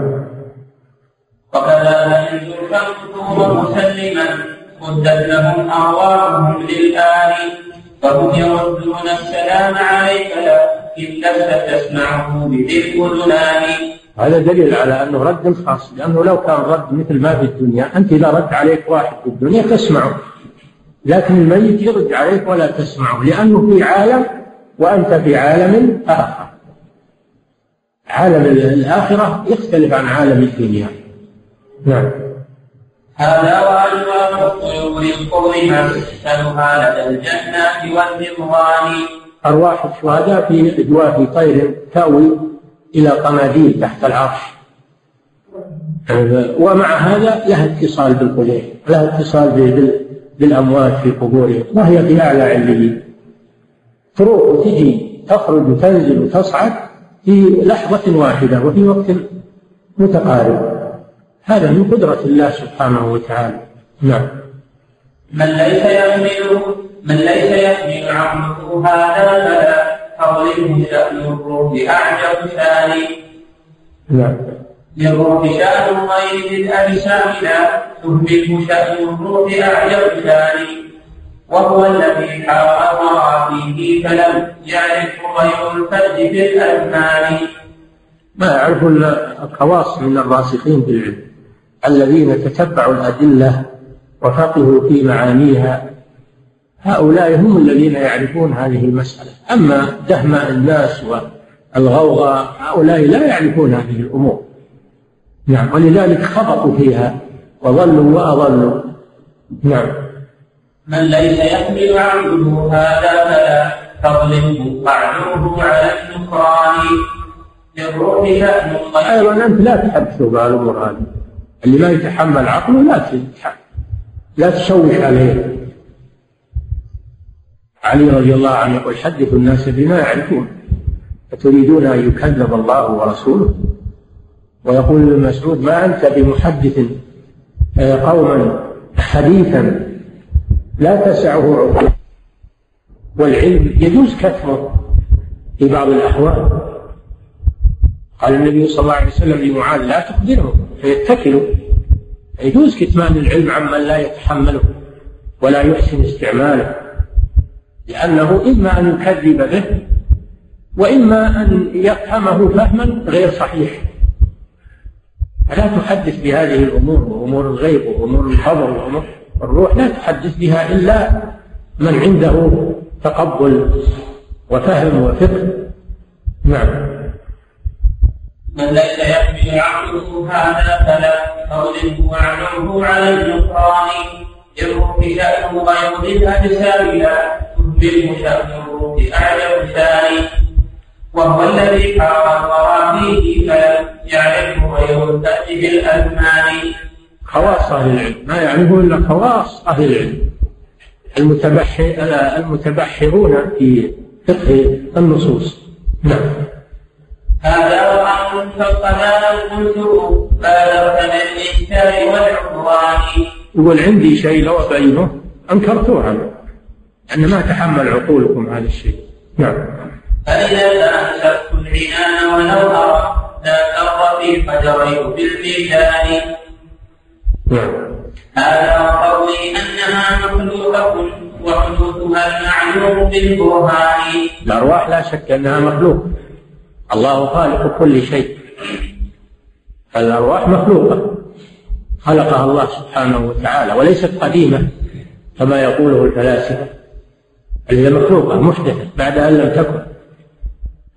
وكذا ينزل الكفر مسلما مدت لهم أرواحهم للآن. فهم يردون السلام عليك لكن لست تسمعه بذي الأذنان. هذا دليل على أنه رد خاص لأنه لو كان رد مثل ما في الدنيا أنت إذا رد عليك واحد في الدنيا تسمعه. لكن الميت يرد عليك ولا تسمعه لأنه في عالم وأنت في عالم آخر. عالم الآخرة يختلف عن عالم الدنيا. نعم. هذا وأنواع الطيور القرمة تسألها لدى الجنات والرضوان أرواح الشهداء في أجواف طير تأوي إلى قناديل تحت العرش. ومع هذا لها اتصال بالقبور لها اتصال بالأموات في قبورهم وهي في أعلى عليين تروح وتجي تخرج وتنزل وتصعد في لحظة واحدة وفي وقت متقارب. هذا من قدرة الله سبحانه وتعالى. نعم. من ليس يحمل من ليس يحمل عقله هذا فلا تظلمه شأن الروح أعجب ثاني نعم. للروح شأن غير الأجسام لا تهمله شأن الروح أعجب ثاني وهو الذي حار فيه فلم يعرف غير الفرد في الأزمان. ما يعرف إلا الخواص من الراسخين في العلم الذين تتبعوا الأدلة وفقهوا في معانيها. هؤلاء هم الذين يعرفون هذه المسألة. أما دهماء الناس والغوغاء هؤلاء لا يعرفون هذه الأمور. نعم. ولذلك خبطوا فيها وضلوا وأضلوا نعم. من ليس يحمل عبده هذا فلا تظلمه قعده على النكران. للروح شأن أيضا أنت لا تحدثوا بهالأمور هذه اللي ما يتحمل عقله لا لا تشوش عليه. علي رضي الله عنه يقول حدثوا الناس بما يعرفون. أتريدون أن يكذب الله ورسوله؟ ويقول ابن مسعود ما أنت بمحدث آه، قوما حديثا لا تسعه عقول والعلم يجوز كتمه في بعض الأحوال. قال النبي صلى الله عليه وسلم لمعاذ لا تخبره فيتكلوا يجوز كتمان العلم عمن لا يتحمله ولا يحسن استعماله لأنه إما أن يكذب به وإما أن يفهمه فهما غير صحيح. فلا تحدث بهذه الأمور وأمور الغيب وأمور الخبر وأمور الروح لا تحدث بها إلا من عنده تقبل وفهم وفقه. نعم. من ليس يحمل عقله هذا فلا تغلبه وعمله على النكران يروح شأنه غير الأجسام لا تهمله شأن الروح أعلم ثاني وهو الذي الورى فيه فلم يعرفه غير الفأس بالأزمان خواص أهل العلم. ما يعرفه إلا خواص أهل العلم. المتبحر المتبحرون في فقه النصوص. نعم. هذا وأن فالقناة قلته بالغت من الإنكار والعدوان. يقول عندي شيء لو أبينه أنكرتوه عنه أن ما تحمل عقولكم هذا الشيء. نعم. فإذا تأنست العنان ولو أرى لا تر في فجريت بالميزان نعم. هذا قولي أنها مخلوقة وحدوثها المعلوم بالبرهان. الأرواح لا شك أنها مخلوقة الله خالق كل شيء. الأرواح مخلوقة. خلقها الله سبحانه وتعالى وليست قديمة كما يقوله الفلاسفة. هي مخلوقة محدثة بعد أن لم تكن.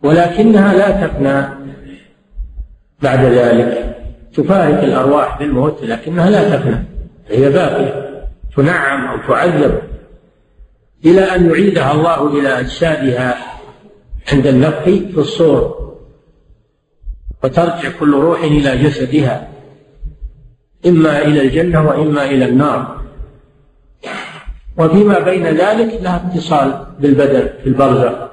ولكنها لا تفنى بعد ذلك. تفارق الأرواح بالموت لكنها لا تفنى هي باقية. تنعم أو تعذب إلى أن يعيدها الله إلى أجسادها عند النفخ في الصور. وترجع كل روح إلى جسدها إما إلى الجنة وإما إلى النار. وفيما بين ذلك لها اتصال بالبدن في البرزخ.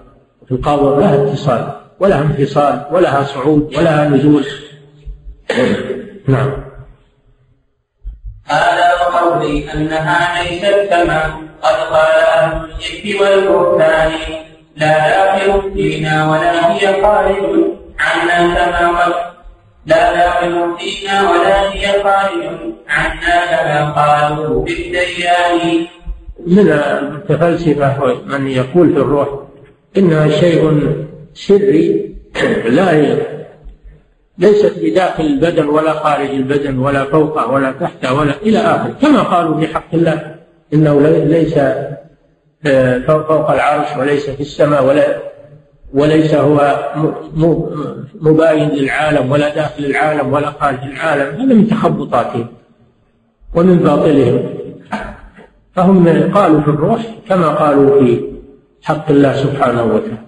القبر لها اتصال ولها انفصال ولها صعود ولها نزول. نعم. هذا وقولي أنها ليست كما قد قال أهل الإفك والبهتان لا داخل فينا ولا هي خارج عنا كما قد لا داخل فينا ولا هي خارج عنا كما قالوا بالديان. من المتفلسفة من يقول في الروح إنها شيء سري لا ليست بداخل البدن ولا خارج البدن ولا فوقه ولا تحته ولا إلى آخره كما قالوا في حق الله إنه ليس آه، فوق العرش وليس في السماء ولا وليس هو مباين للعالم ولا داخل العالم ولا خارج العالم. هذا من تخبطاتهم ومن باطلهم. فهم قالوا في الروح كما قالوا في حق الله سبحانه وتعالى.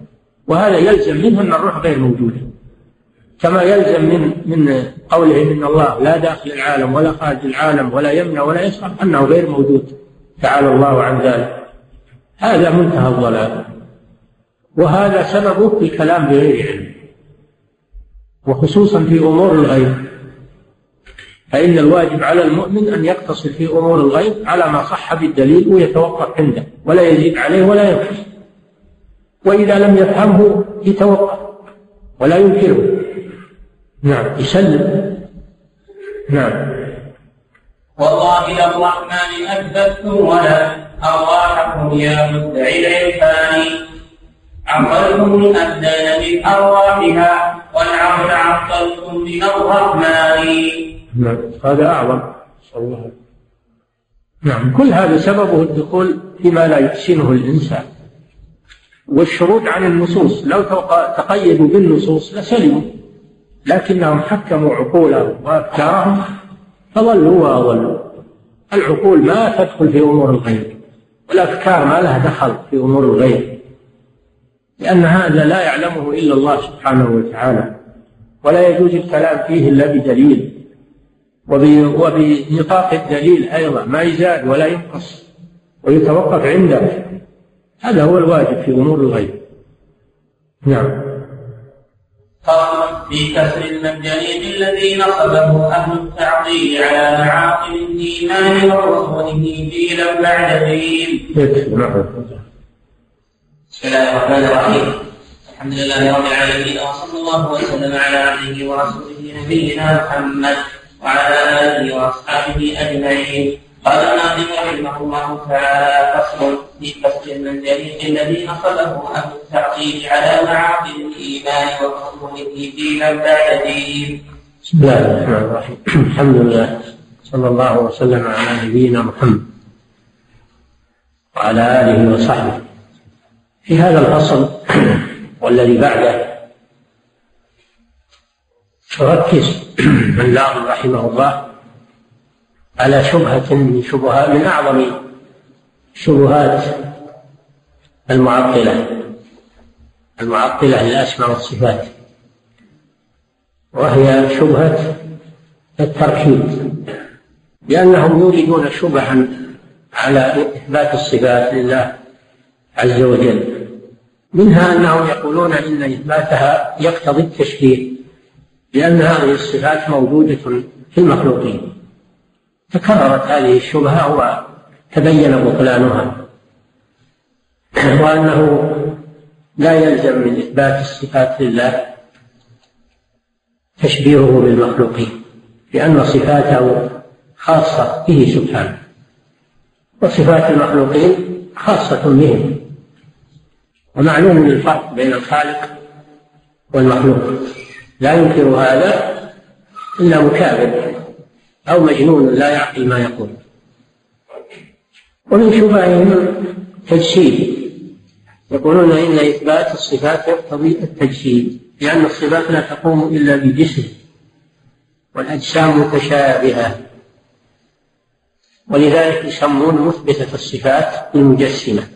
وهذا يلزم منه أن الروح غير موجودة. كما يلزم من من قوله إن الله لا داخل العالم ولا خارج العالم ولا يمنع ولا يسرع أنه غير موجود. تعالى الله عن ذلك. هذا منتهى الضلال. وهذا سببه في الكلام بغير علم. وخصوصا في أمور الغيب. فإن الواجب على المؤمن أن يقتصر في أمور الغيب على ما صح بالدليل ويتوقف عنده ولا يزيد عليه ولا ينقص. وإذا لم يفهمه يتوقف ولا ينكره. نعم. يسلم. نعم. والله للرحمن أثبتتم ولا أرواحكم يا مدعي العرفان. عقلتم الأبدان من أرواحها والعرش عطلتم من الرحمن. نعم. هذا أعظم. الله نعم. كل هذا سببه الدخول فيما لا يحسنه الإنسان. والشروط عن النصوص. لو تقيدوا بالنصوص لسلموا. لكنهم حكموا عقولهم وأفكارهم فضلوا وأضلوا العقول ما تدخل في أمور الغيب والأفكار ما لها دخل في أمور الغيب. لأن هذا لا يعلمه إلا الله سبحانه وتعالى. ولا يجوز الكلام فيه إلا بدليل. وبنطاق الدليل أيضا ما يزاد ولا ينقص ويتوقف عنده هذا هو الواجب في أمور الغيب نعم قال في كسر المنجنيق الذي نصبه أهل التعطيل على معاقل الإيمان ورسوله جيلا بعد جيل. بسم الله الرحمن الرحيم. الحمد لله رب العالمين وصلى الله وسلم على عبده ورسوله نبينا محمد وعلى آله وأصحابه أجمعين. قال الناظم رحمه الله تعالى فصل في فصل المنزلين الذي نصبه أهل التعطيل على معاقل الإيمان وفصوله دينا بعد دين. بسم الله الرحمن الرحيم الحمد لله صلى الله وسلم على نبينا محمد وعلى آله وصحبه في هذا الفصل والذي بعده يركز الناظم رحمه الله على شبهة من شبهات من أعظم شبهات المعطلة المعطلة للأسماء والصفات وهي شبهة التركيب لأنهم يوجدون شبها على إثبات الصفات لله عز وجل منها أنهم يقولون إن إثباتها يقتضي التشبيه لأن هذه الصفات موجودة في المخلوقين. تكررت هذه الشبهة وتبين بطلانها. وأنه لا يلزم من إثبات الصفات لله تشبيهه بالمخلوقين لأن صفاته خاصة به سبحانه. وصفات المخلوقين خاصة بهم. ومعلوم الفرق بين الخالق والمخلوق. لا ينكر هذا إلا مكابر أو مجنون لا يعقل ما يقول. ومن شبههم تجسيد يقولون إن إثبات الصفات يقتضي التجسيد لأن الصفات لا تقوم إلا بجسم والأجسام متشابهة. ولذلك يسمون مثبتة الصفات المجسمة.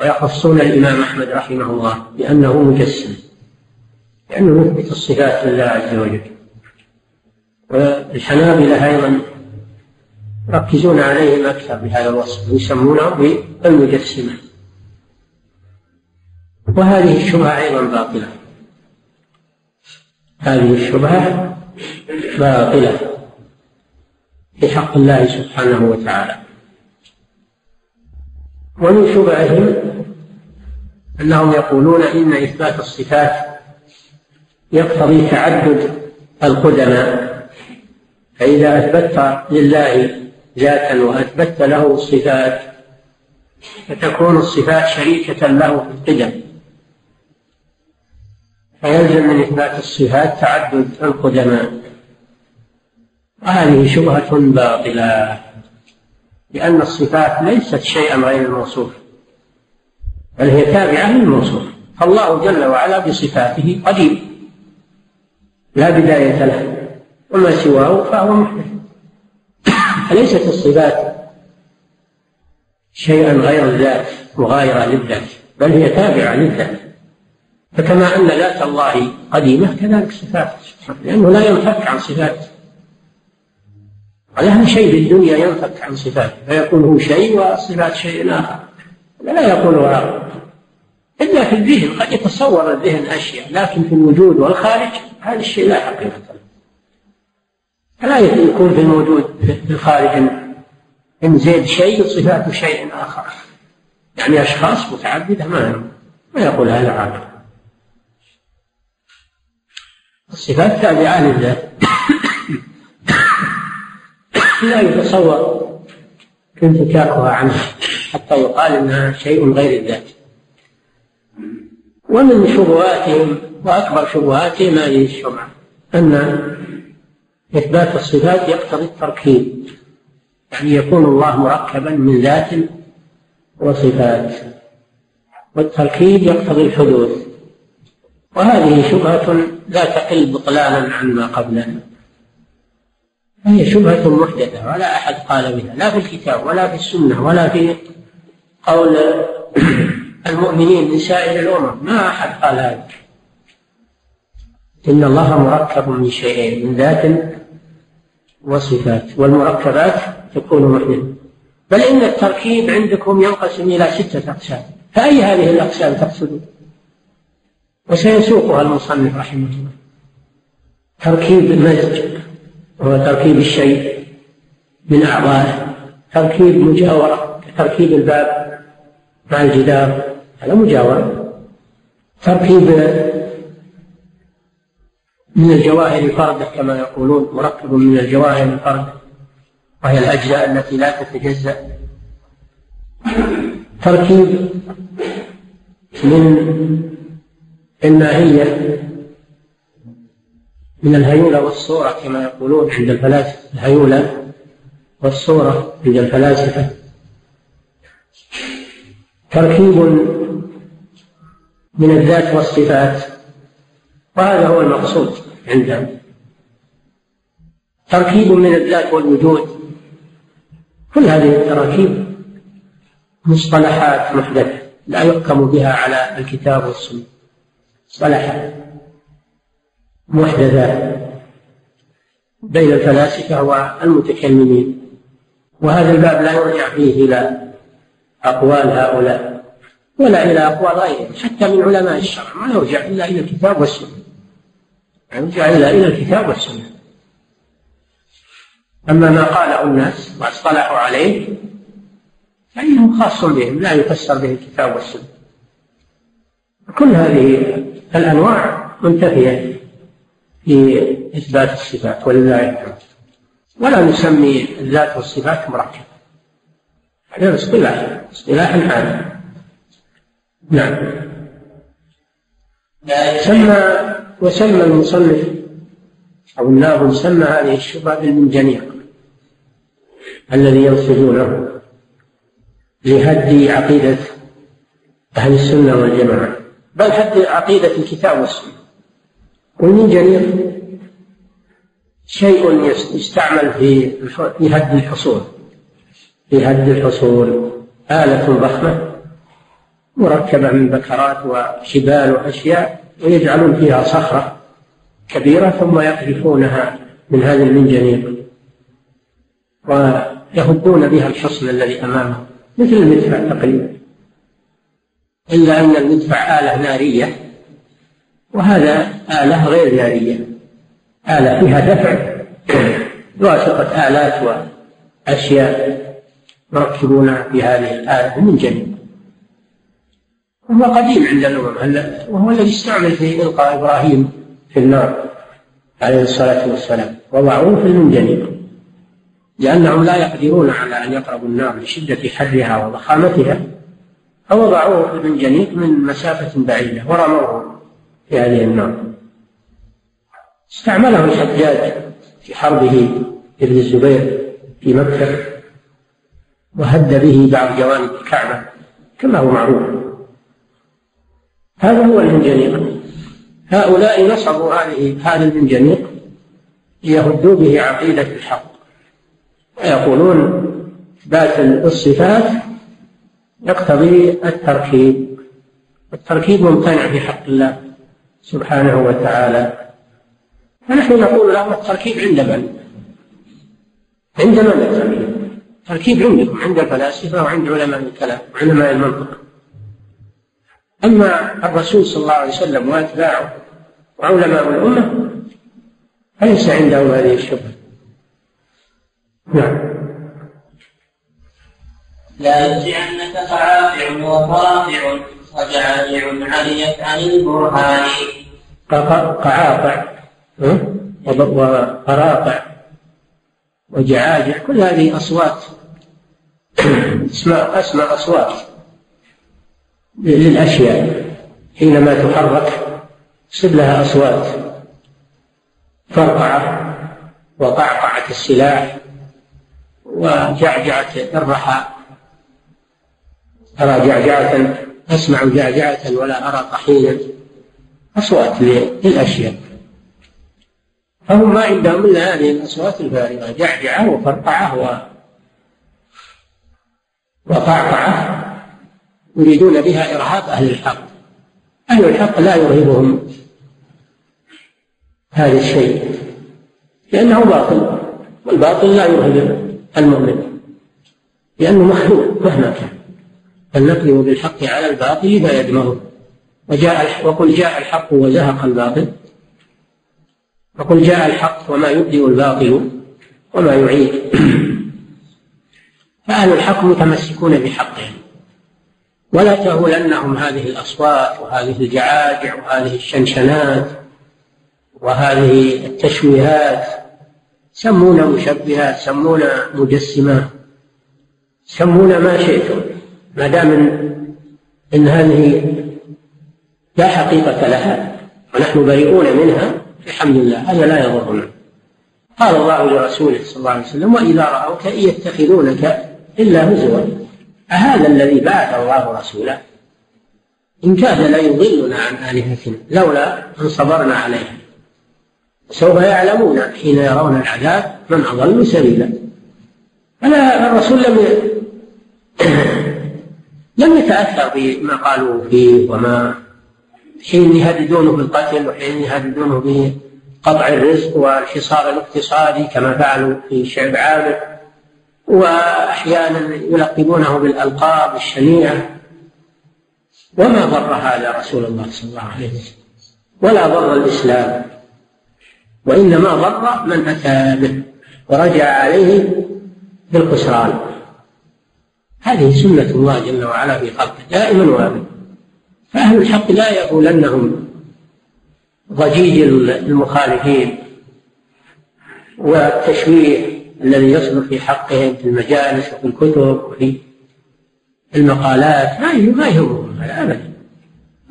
ويخصون الإمام أحمد رحمه الله بأنه مجسم لأنه مثبت الصفات لله عز وجل. والحنابلة أيضا يركزون عليهم أكثر بهذا الوصف يسمونه بالمجسمة. وهذه الشبهة أيضا باطلة. هذه الشبهة باطلة في حق الله سبحانه وتعالى. ومن شبههم أنهم يقولون إن إثبات الصفات يقتضي تعدد القدماء. فإذا أثبتت لله ذاتا وأثبتت له الصفات فتكون الصفات شريكة له في القدم. فيلزم من إثبات الصفات تعدد القدماء وهذه شبهة باطلة لأن الصفات ليست شيئا غير الموصوف بل هي تابعة للموصوف. فالله جل وعلا بصفاته قديم لا بداية له. وما سواه فهو محدث. فليست الصفات شيئا غير الذات مغايرة للذات بل هي تابعة للذات. فكما أن ذات الله قديمة كذلك صفاته لأنه لا ينفك عن صفاته على شيء في الدنيا ينفك عن صفاته فيكون هو شيء والصفات شيء آخر. لا يقولها إلا في الذهن قد يتصور الذهن أشياء لكن في الوجود والخارج هذا الشيء لا حقيقة. فلا يكون في الموجود في الخارج إن زيد شيء صفات شيء آخر. يعني أشخاص متعددة ما ما يقول هذا عاقل الصفات تابعة لله. [coughs] لا يتصور انفكاكها عنه حتى يقال إنها شيء غير الذات ومن شبهاتهم وأكبر شبهاتهم هذه الشبهة أن إثبات الصفات يقتضي التركيب يعني يكون الله مركبا من ذات وصفات والتركيب يقتضي الحدوث. وهذه شبهة لا تقل بطلانا عما قبلها هي شبهة محدثة ولا أحد قال بها لا في الكتاب ولا في السنة ولا في قول [clears throat] المؤمنين من سائر الأمم ما أحد قال هذا. إن الله مركب من شيئين من ذات وصفات والمركبات تكون محدثة بل إن التركيب عندكم ينقسم إلى ستة أقسام. فأي هذه الأقسام تقصدون؟ وسيسوقها المصنف رحمه الله. تركيب المزج وهو تركيب الشيء من أعضائه. تركيب مجاورة كتركيب الباب مع الجدار هذا مجاورة. تركيب من الجواهر فردة كما يقولون مركب من الجواهر الفردة وهي الأجزاء التي لا تتجزأ. تركيب من الماهية من الهيولة والصورة كما يقولون عند الفلاسفة الهيولة والصورة عند الفلاسفة. تركيب من الذات والصفات. وهذا هو المقصود عندهم تركيب من الذات والوجود. كل هذه التراكيب مصطلحات محدثة لا يحكم بها على الكتاب والسنة. مصطلحات محدثات بين الفلاسفة والمتكلمين. وهذا الباب لا يرجع فيه إلى أقوال هؤلاء ولا إلى أقوال غيرهم حتى من علماء الشرع ما يرجع إلا إلى الكتاب والسنة. يرجع إلا إلى الكتاب والسنة. أما ما قاله الناس واصطلحوا عليه فإنه خاص بهم لا يفسر به الكتاب والسنة. كل هذه الأنواع منتفية في إثبات الصفات ولله الحمد. ولا نسمي الذات والصفات مركبة. هذا اصطلاح اصطلاح عام. نعم. سمى وسمى المصنف أو الناظم سمى هذه الشبهة بالمنجنيق الذي ينصبونه لهد عقيدة أهل السنة والجماعة بل هد عقيدة الكتاب والسنة. والمنجنيق شيء يستعمل في في هد الحصول في هد الحصول. آلة ضخمة مركبة من بكرات وشبال وأشياء. ويجعلون فيها صخرة كبيرة ثم يقذفونها من هذا المنجنيق ويهدون بها الحصن الذي أمامهم مثل المدفع تقريبا. إلا أن المدفع آلة نارية وهذا آلة غير نارية. آلة فيها دفع بواسطة آلات وأشياء يركبون في هذه الآلة من جميع وهو قديم عند الأمم وهو الذي استعمل في إلقاء إبراهيم في النار عليه الصلاة والسلام. وضعوه في المنجنيق لأنهم لا يقدرون على أن يقربوا النار لشدة حرها وضخامتها فوضعوه في المنجنيق من مسافة بعيدة ورموه في هذه النار. استعمله الحجاج في حربه ابن الزبير في مكة وهد به بعض جوانب الكعبة كما هو معروف. هذا هو المنجنيق. هؤلاء نصبوا هذه هذا المنجنيق ليهدوا به عقيدة الحق. ويقولون إثبات الصفات يقتضي التركيب. التركيب ممتنع في حق الله سبحانه وتعالى. فنحن نقول له التركيب عند من؟ عند من التركيب؟ التركيب عندكم عند الفلاسفة وعند علماء الكلام وعلماء المنطق. أما الرسول صلى الله عليه وسلم وأتباعه وعلماء الأمة فليس عندهم هذه الشبهة؟ نعم. لا يرجعنك قعافع وطافع وجعاجع عليت عن البرهان. قعافع وقراطع وجعاجع كل هذه أصوات. [coughs] اسماء أسماء أصوات. للأشياء. حينما تحرك تصير لها أصوات. فرقعة وقعقعة السلاح وجعجعة الرحى. أرى جعجعة أسمع جعجعة ولا أرى طحينا. أصوات للأشياء. فهم ما عندهم إلا هذه الأصوات الفارغة. جعجعة وفرقعة و وقعقعة يريدون بها إرهاب أهل الحق. أهل الحق لا يرهبهم هذا الشيء لأنه باطل والباطل لا يرهب المؤمن لأنه مخلوق مهما كان. بل نقلب بالحق على الباطل فيدمغه وجاء وقل جاء الحق وزهق الباطل. وقل جاء الحق وما يبدئ الباطل وما يعيد. [clears throat] فأهل الحق متمسكون بحقهم. ولا تهولنهم هذه الأصوات وهذه الجعاجع وهذه الشنشنات وهذه التشويهات. سمونا مشبهات سمونا مجسمات سمونا ما شئتم. ما دام إن هذه لا حقيقة لها ونحن بريئون منها الحمد لله هذا لا يضرنا. قال الله لرسوله صلى الله عليه وسلم وإذا رأوك إن يتخذونك إلا هزوا. أهذا الذي بعث الله رسوله؟ إن كاد ليضلنا عن آلهتنا لولا أن صبرنا عليها سوف يعلمون حين يرون العذاب من أضل سبيلا. أنا الرسول لم [coughs] لم يتأثر بما قالوا فيه وما حين يهددونه بالقتل وحين يهددونه بقطع الرزق والحصار الاقتصادي كما فعلوا في شعب عامر وأحيانا يلقبونه بالألقاب الشنيعة. وما ضر هذا رسول الله صلى الله عليه وسلم. ولا ضر الإسلام. وإنما ضر من أتى به ورجع عليه بالخسران. هذه سنة الله جل وعلا في خلقه دائما وأبدا. فأهل الحق لا يقولنهم ضجيج المخالفين والتشويه الذي يصدر في حقهم في المجالس وفي الكتب وفي المقالات ما ما يهمهم هذا ابدا.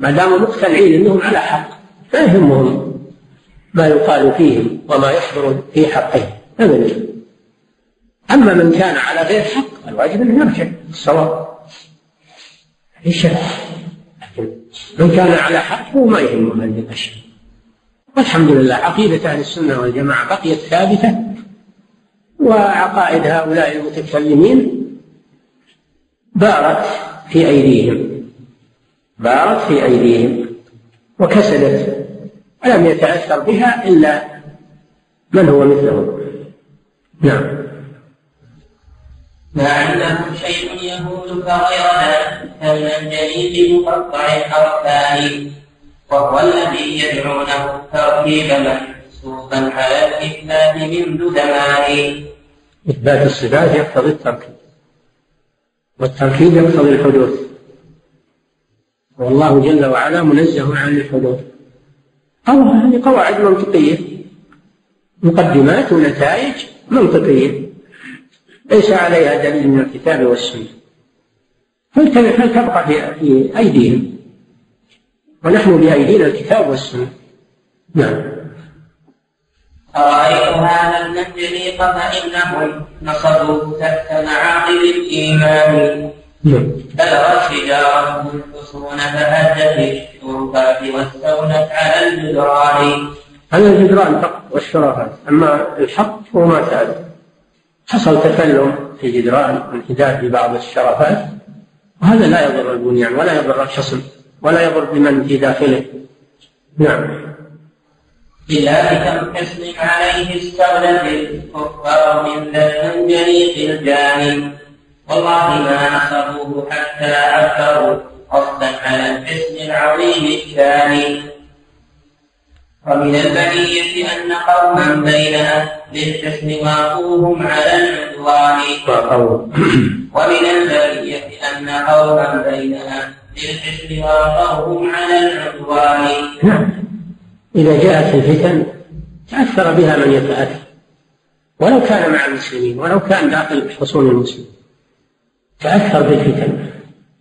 ما داموا مقتنعين أنهم على حق ما يهمهم ما يقال فيهم وما يصدر في حقهم. ابدا. أما من كان على غير حق الواجب أنه يرجع الصواب إيش من كان على حق هو ما يهمه هذه الأشياء. والحمد لله عقيدة أهل السنة والجماعة بقيت ثابتة. وعقائد هؤلاء المتكلمين بارت في أيديهم. بارت في أيديهم وكسدت. ولم يتأثر بها إلا من هو مثلهم نعم. ما عندهم شيء يهود كغيرنا كالمنجنيق مقطع الحرفان وهو الذي يدعونه تركيب منسوبا على الإثبات منذ زمان إثبات الصفات يقتضي التركيب. والتركيب يقتضي الحدوث والله جل وعلا منزه عن الحدوث أو هذه قواعد منطقية. مقدمات ونتائج منطقية. ليس عليها دليل من الكتاب والسنة. فلتبقى في أيديهم؟ ونحن بأيدينا الكتاب والسنة. نعم. أرأيت هذا المنجنيق فإنهم نصبوا تحت معاقل الإيمان. نعم. بلغت شجارتهم الحصون فهدت الشرفات واستولت على الجدران. على الجدران فقط والشرفات أما الحق هو ما سأل. حصل تكلم في الجدران وانحداد في بعض الشرفات وهذا لا يضر البنيان ولا يضر الحصن ولا يضر بمن في داخله. نعم. بذلك الحصن عليه استولت الكفار من ذا المنجنيق الجاني والله ما نصروه حتى عثروا قصدا على الحصن العظيم الثاني ومن البنية أن قوما بين أهل الحصن واقوهم على العدوان. ومن البنية أن قوما بين أهل الحصن واقوهم على العدوان. إذا جاءت الفتن تأثر بها من يتأثر. ولو كان مع المسلمين ولو كان داخل حصون المسلمين تأثر بالفتن.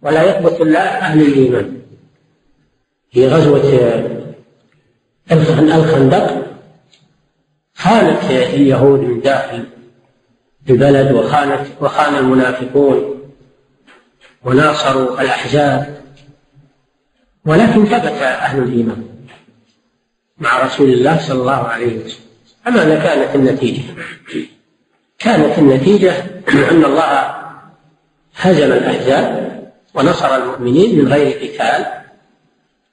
ولا يثبت إلا أهل الإيمان. في غزوة الخندق خانت اليهود من داخل البلد وخانت وخان المنافقون وناصروا الأحزاب. ولكن ثبت أهل الإيمان. مع رسول الله صلى الله عليه وسلم. فماذا كانت النتيجة؟ كانت النتيجة أن الله هزم الأحزاب ونصر المؤمنين من غير قتال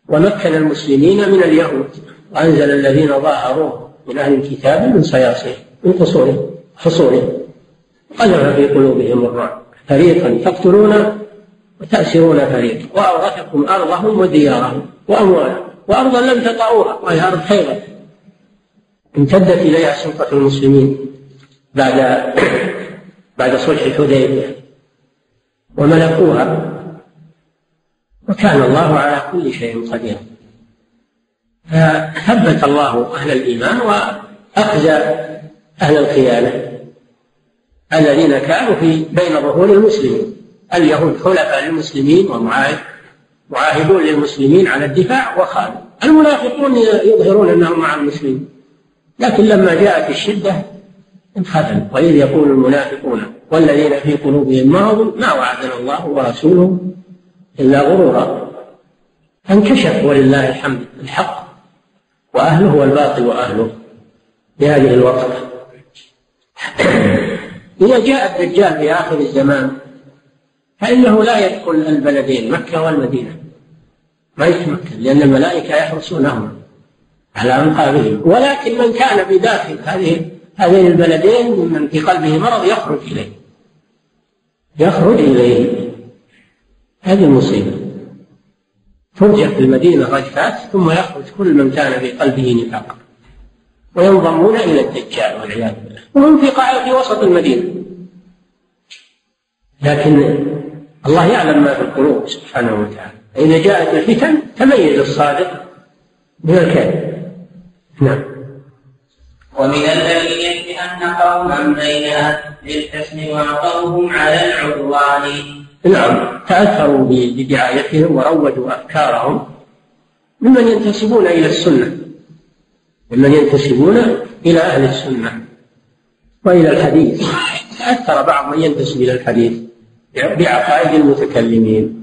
ومكن المسلمين من اليهود وأنزل الذين ظاهروه من أهل الكتاب من صياصيه من قصورهم حصولهم قذف في قلوبهم الرعب. فريقا تقتلون وتأسرون فريقا. وأورثكم أرضهم وديارهم وأموالهم. وأرضا لم تطعوها. وهي أرض خيبر امتدت إليها سلطة المسلمين بعد [coughs] بعد صلح الحديبية. وملكوها. وكان الله على كل شيء قدير. فثبت الله أهل الإيمان وأخزى أهل الخيانة الذين كانوا في بين ظهور المسلمين. اليهود حلفاء للمسلمين ومعاهدون للمسلمين على الدفاع وخانوا المنافقون يظهرون أنهم مع المسلمين. لكن لما جاءت الشدة انخذلوا وإذ يقول المنافقون والذين في قلوبهم مرض ما وعدنا الله ورسوله إلا غرورا فانكشف ولله الحمد الحق وأهله والباطل وأهله في هذه [coughs] إذا جاء الدجال في آخر الزمان فإنه لا يدخل البلدين مكة والمدينة. ما يتمكن لأن الملائكة يحرسونهم على أنقابهم. ولكن من كان بداخل هذه هذين البلدين ممن في قلبه مرض يخرج إليه. يخرج إليه. هذه المصيبة ترجع في المدينة رجفات ثم يخرج كل من كان في قلبه نفاق. وينضمون إلى الدجال والعياذ بالله. وهم في قاعدة في وسط المدينة. لكن الله يعلم ما في القلوب سبحانه وتعالى. إذا جاءت الفتن تميز الصادق من الكاذب. نعم. ومن البلية أن قوما بين أهل الحسن وعطوهم على العدوان. نعم. تأثروا بدعايتهم وروجوا أفكارهم ممن ينتسبون إلى السنة. ممن ينتسبون إلى أهل السنة وإلى الحديث. تأثر بعض من ينتسب إلى الحديث بعقائد المتكلمين.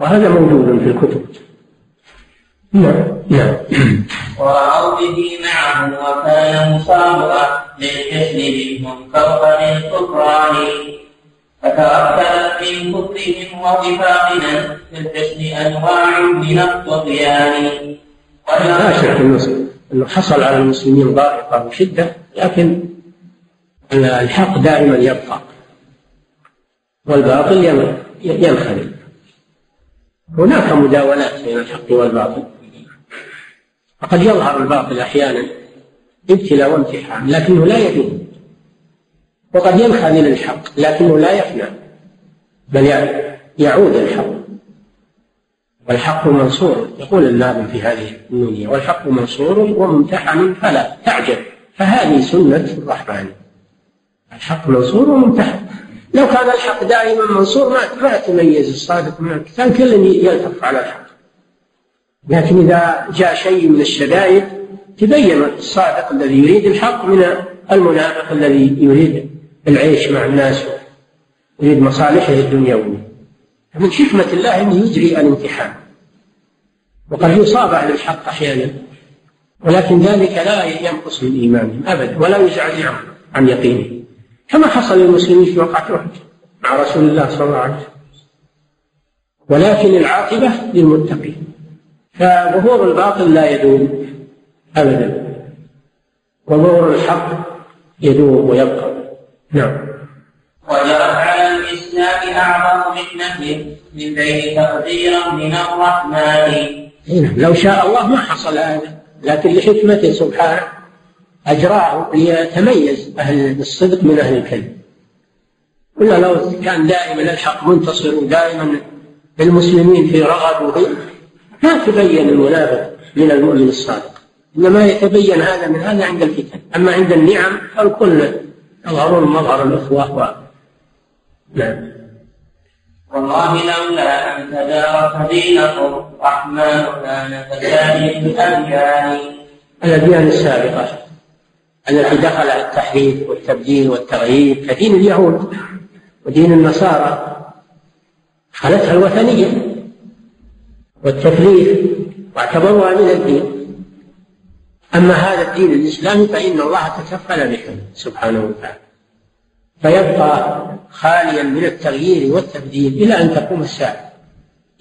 وهذا موجود في الكتب. نعم نعم. به معهم وكان مصابا للحسن منهم فوق الكفران. فتأثرت من كفرهم ووفاقنا في الحسن أنواع من الطغيان. لا شك أنه حصل على المسلمين ضائقة وشدة لكن الحق دائما يبقى. والباطل ينخرم هناك مداولات بين الحق والباطل. فقد يظهر الباطل أحيانا ابتلاء وامتحان لكنه لا يدوم وقد ينخذل الحق لكنه لا يفنى بل يعود الحق. والحق منصور يقول الناظم في هذه النونية والحق منصور وممتحن فلا تعجب فهذه سنة الرحمن. الحق منصور وممتحن لو كان الحق دائما منصور ما ما تميز الصادق من الكتاب كل يلتف على الحق. لكن إذا جاء شيء من الشدائد تبين الصادق الذي يريد الحق من المنافق الذي يريد العيش مع الناس يريد مصالحه الدنيوية من حكمة الله أنه يجري الامتحان. وقد يصاب أهل الحق أحيانا. ولكن ذلك لا ينقص من إيمانهم أبدا ولا يزعزعهم عن يقينه. كما حصل للمسلمين في وقعة أحد مع رسول الله صلى الله عليه وسلم. ولكن العاقبة للمتقين. فظهور الباطل لا يدوم أبدا. وظهور الحق يدوم ويبقى. نعم. وجرت على الإسلام أعظم محنة من بين تقديرا من الرحمن. نعم. لو شاء الله ما حصل هذا. لكن لحكمته سبحانه. أجراه ليتميز أهل الصدق من أهل الكذب. ولا لو كان دائما الحق منتصر ودائما المسلمين في رغب ما تبين المنافق من المؤمن الصادق. إنما يتبين هذا من هذا عند الفتن. أما عند النعم فالكل يظهرون مظهر الأخوة و... نعم. والله لولا أن تدارك دينكم الرحمن كان فساد الأديان. الأديان السابقة. التي دخلها التحريف والتبديل والتغيير كدين اليهود ودين النصارى خلتها الوثنية والتكليف واعتبروها من الدين. أما هذا الدين الإسلامي فإن الله تكفل به سبحانه وتعالى. فيبقى خاليا من التغيير والتبديل إلى أن تقوم الساعة.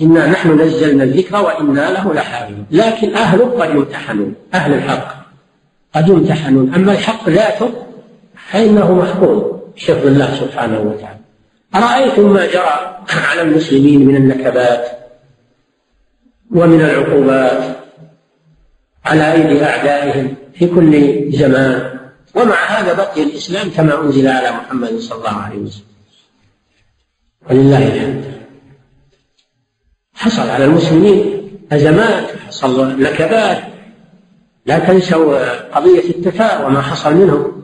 إنا نحن نزلنا الذكر وإنا له لحافظون. لكن أهله قد يمتحنون أهل الحق. قد يمتحنون أما الحق ذاته فإنه محفوظ بحفظ الله سبحانه وتعالى. أرأيتم ما جرى على المسلمين من النكبات ومن العقوبات على أيدي أعدائهم في كل زمان؟ ومع هذا بقي الإسلام كما أنزل على محمد صلى الله عليه وسلم. ولله الحمد. حصل على المسلمين أزمات حصل نكبات لا تنسوا قضية التتار وما حصل منهم.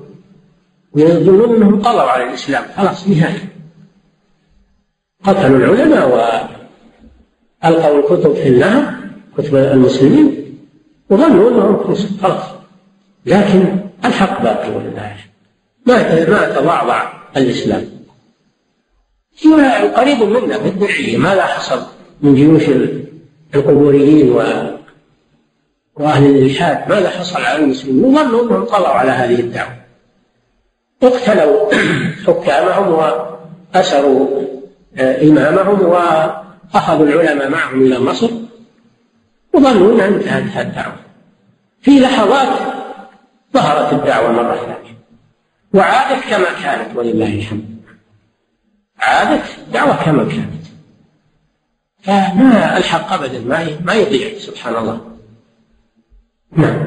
ويظنون أنهم طلعوا على الإسلام. خلاص نهاية. قتلوا العلماء وألقوا الكتب في النهر كتب المسلمين وظنوا أنهم خلاص. لكن الحق باقي ولله ما ما تضعضع الإسلام. قريب منا في الدحية ماذا حصل من جيوش القبوريين و وأهل الإلحاد ماذا حصل على المسلمين؟ وظنوا أنهم طلعوا على هذه الدعوة. اقتلوا حكامهم وأسروا آه، إمامهم وأخذوا العلماء معهم إلى مصر. وظنوا أنها انتهت الدعوة. في لحظات ظهرت الدعوة مرة ثانية. وعادت كما كانت ولله الحمد. عادت الدعوه كما كانت. فما الحق ابدا؟ ما ما يضيع سبحان الله. نعم.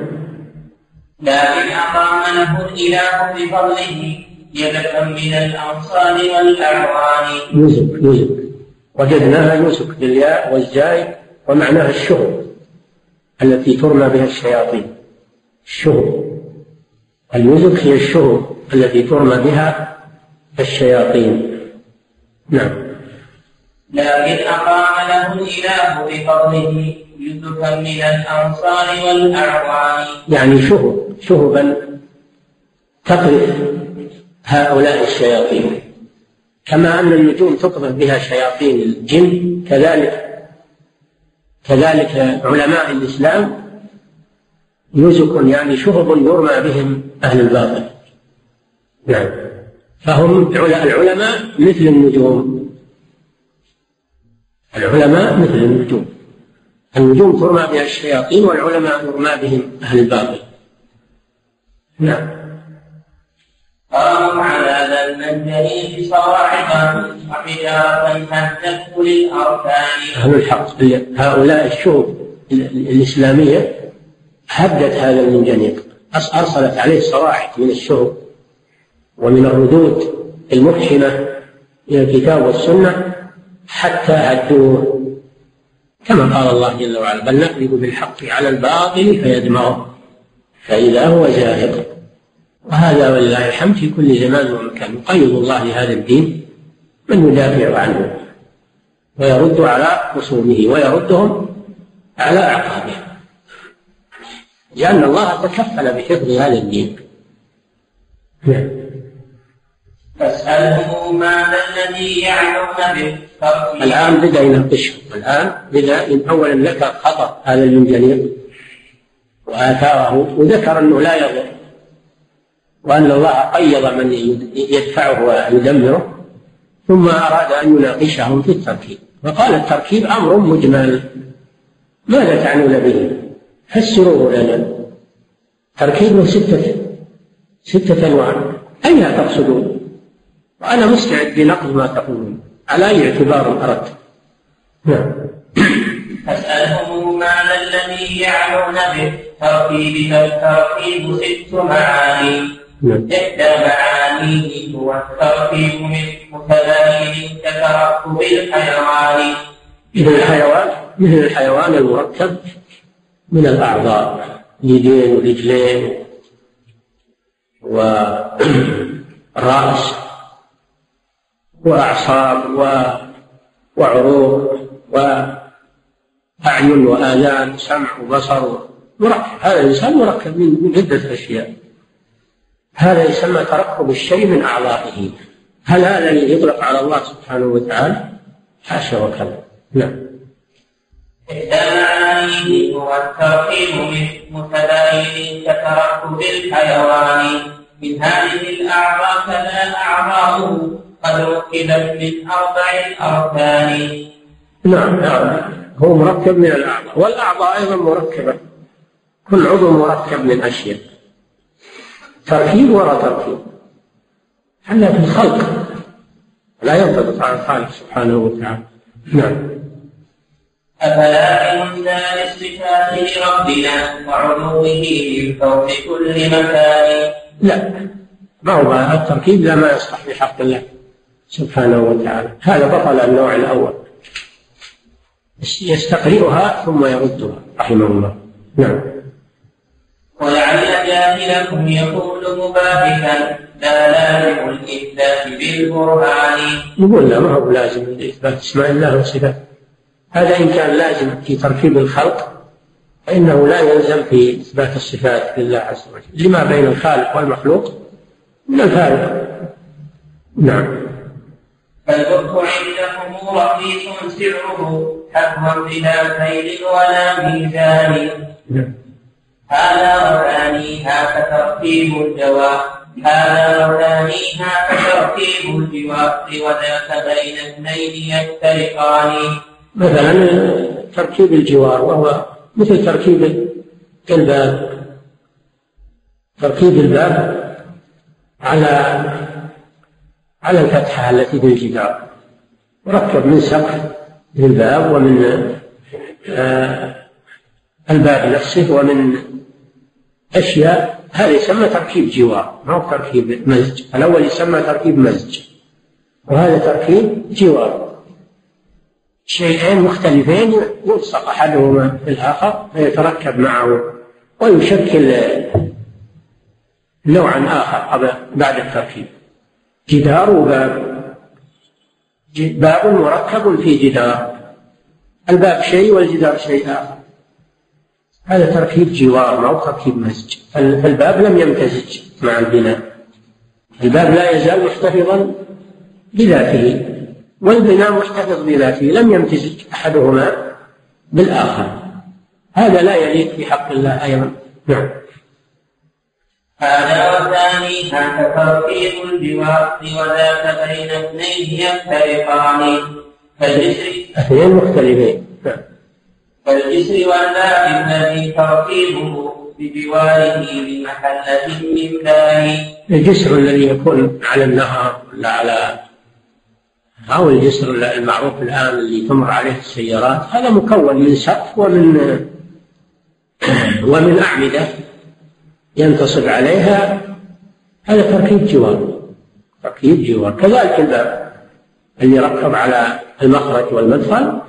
لكن أقام له الإله بفضله يدا من الأنصار والأعوان. يوزق يوزق وجدناها يوسف بالياء والزاي ومعناها الشهر التي ترمى بها الشياطين. الشهر. اليوزك هي الشهر التي ترمى بها الشياطين. نعم. لكن أقام له الإله بفضله يوسفا من الأنصار والأعوان. يعني شهب شهبا تقذف هؤلاء الشياطين. كما أن النجوم تقذف بها شياطين الجن كذلك كذلك علماء الإسلام يزك يعني شهب يرمى بهم أهل الباطل. نعم. فهم العلماء مثل النجوم. العلماء مثل النجوم. النجوم ترمى بها الشياطين والعلماء يرمى بهم أهل الباطل. نعم. قاموا على ذا المنجني بصواعق وحجارة هدته للأركان. أهل الحق هؤلاء الشهب الإسلامية هدت هذا المنجنيق أرسلت عليه صواعق من الشهب ومن الردود المفحمة إلى الكتاب والسنة حتى هدوه كما قال الله جل وعلا بل نقذف بالحق على الباطل فيدمغه فإذا هو زاهق وهذا ولله الحمد في كل زمان ومكان. يقيض الله لهذا الدين من يدافع عنه ويرد على خصومه ويردهم على أعقابهم لأن الله تكفل بحفظ هذا الدين. نعم. فاسأله ماذا الذي يعلم به. الآن بدأ يناقشهم الآن بدأ أولا ذكر خطأ هذا المنجنيق وآثاره وذكر أنه لا يضر. وأن الله قيض من يدفعه ويدمره. ثم أراد أن يناقشهم في التركيب. فقال التركيب أمر مجمل. ماذا تعنون به؟ فسروه لنا. تركيبه ستة. ستة أنواع. أين تقصدون؟ وأنا مستعد لنقل ما تقولون. على أي اعتبار أردت؟ نعم. فاسألهم معنى الذي يعنون به. تركيب التركيب ست معاني. نعم. إحدى معانيه هو التركيب من متباين كتركب الحيوان مثل الحيوان مثل الحيوان المركب من الأعضاء. يدين ورجلين ورأس [clears throat] وأعصاب وعروق وأعين وآذان سمع وبصر مركب. هذا الإنسان مركب من عدة أشياء. هذا يسمى تركب الشيء من أعضائه. هل هذا يطلق على الله سبحانه وتعالى؟ حاشا وكلا نعم. إحدى من متباين كتركب الحيوان. من هذه الأعضاء فلا أعضاؤه. قد ركبت من أربع أركان نعم نعم. هو مركب من الأعضاء. والأعضاء أيضا مركبة. كل عضو مركب من أشياء. تركيب وراء تركيب. هذا في الخلق. لا ينطبق على الخالق سبحانه وتعالى. نعم. أفلا يمنى للصفات لربنا وعلوه من فوق كل مكان؟ لا. ما هو التركيب؟ لا ما يصلح في حق الله. سبحانه وتعالى. هذا بطل النوع الأول. يستقرئها ثم يردها رحمه الله. نعم. ولعل جاهلكم يقول مباحثا لا لازم الإثبات بالقرآن. نقول لا ما هو لازم الإثبات؟ اسماء الله وصفاته هذا إن كان لازم في تركيب الخلق فإنه لا يلزم في إثبات الصفات لله عز وجل. لما بين الخالق والمخلوق؟ من الفارق. نعم. فالبر عندهم رخيص سعره حكما بلا كيل ولا ميزان. نعم. هذا وثانيها كترتيب الجواب. هذا وثانيها كترتيب الجواب. وذاك بين اثنين يفترقان. مثلا تركيب الجوار وهو مثل تركيب الباب. تركيب الباب على على الفتحة التي في الجدار مركب من سقف للباب ومن آه الباب نفسه ومن أشياء. هذا يسمى تركيب جوار ما هو تركيب مزج. الأول يسمى تركيب مزج. وهذا تركيب جوار. شيئين مختلفين يلصق أحدهما في الآخر فيتركب معه ويشكل نوعا آخر بعد التركيب. جدار وباب باب. مركب في جدار. الباب شيء والجدار شيء آخر هذا تركيب جوار ما هو تركيب مزج الباب لم يمتزج مع البناء. الباب لا يزال محتفظا بذاته. والبناء محتفظ بذاته لم يمتزج أحدهما بالآخر. هذا لا يليق في حق الله أيضا. نعم. هذا وثانيها كتركيب الجوار وذاك بين اثنين يفترقان كالجسر اثنين مختلفين كالجسر والباب الذي تركيبه بجواره بمحلة من دار الجسر الذي يكون على النهر ولا على أو الجسر المعروف الآن اللي تمر عليه السيارات هذا مكون من سقف ومن ومن أعمدة. ينتصب عليها. هذا تركيب جوار. تركيب جوار. كذلك الباب اللي يركب على المخرج والمدخل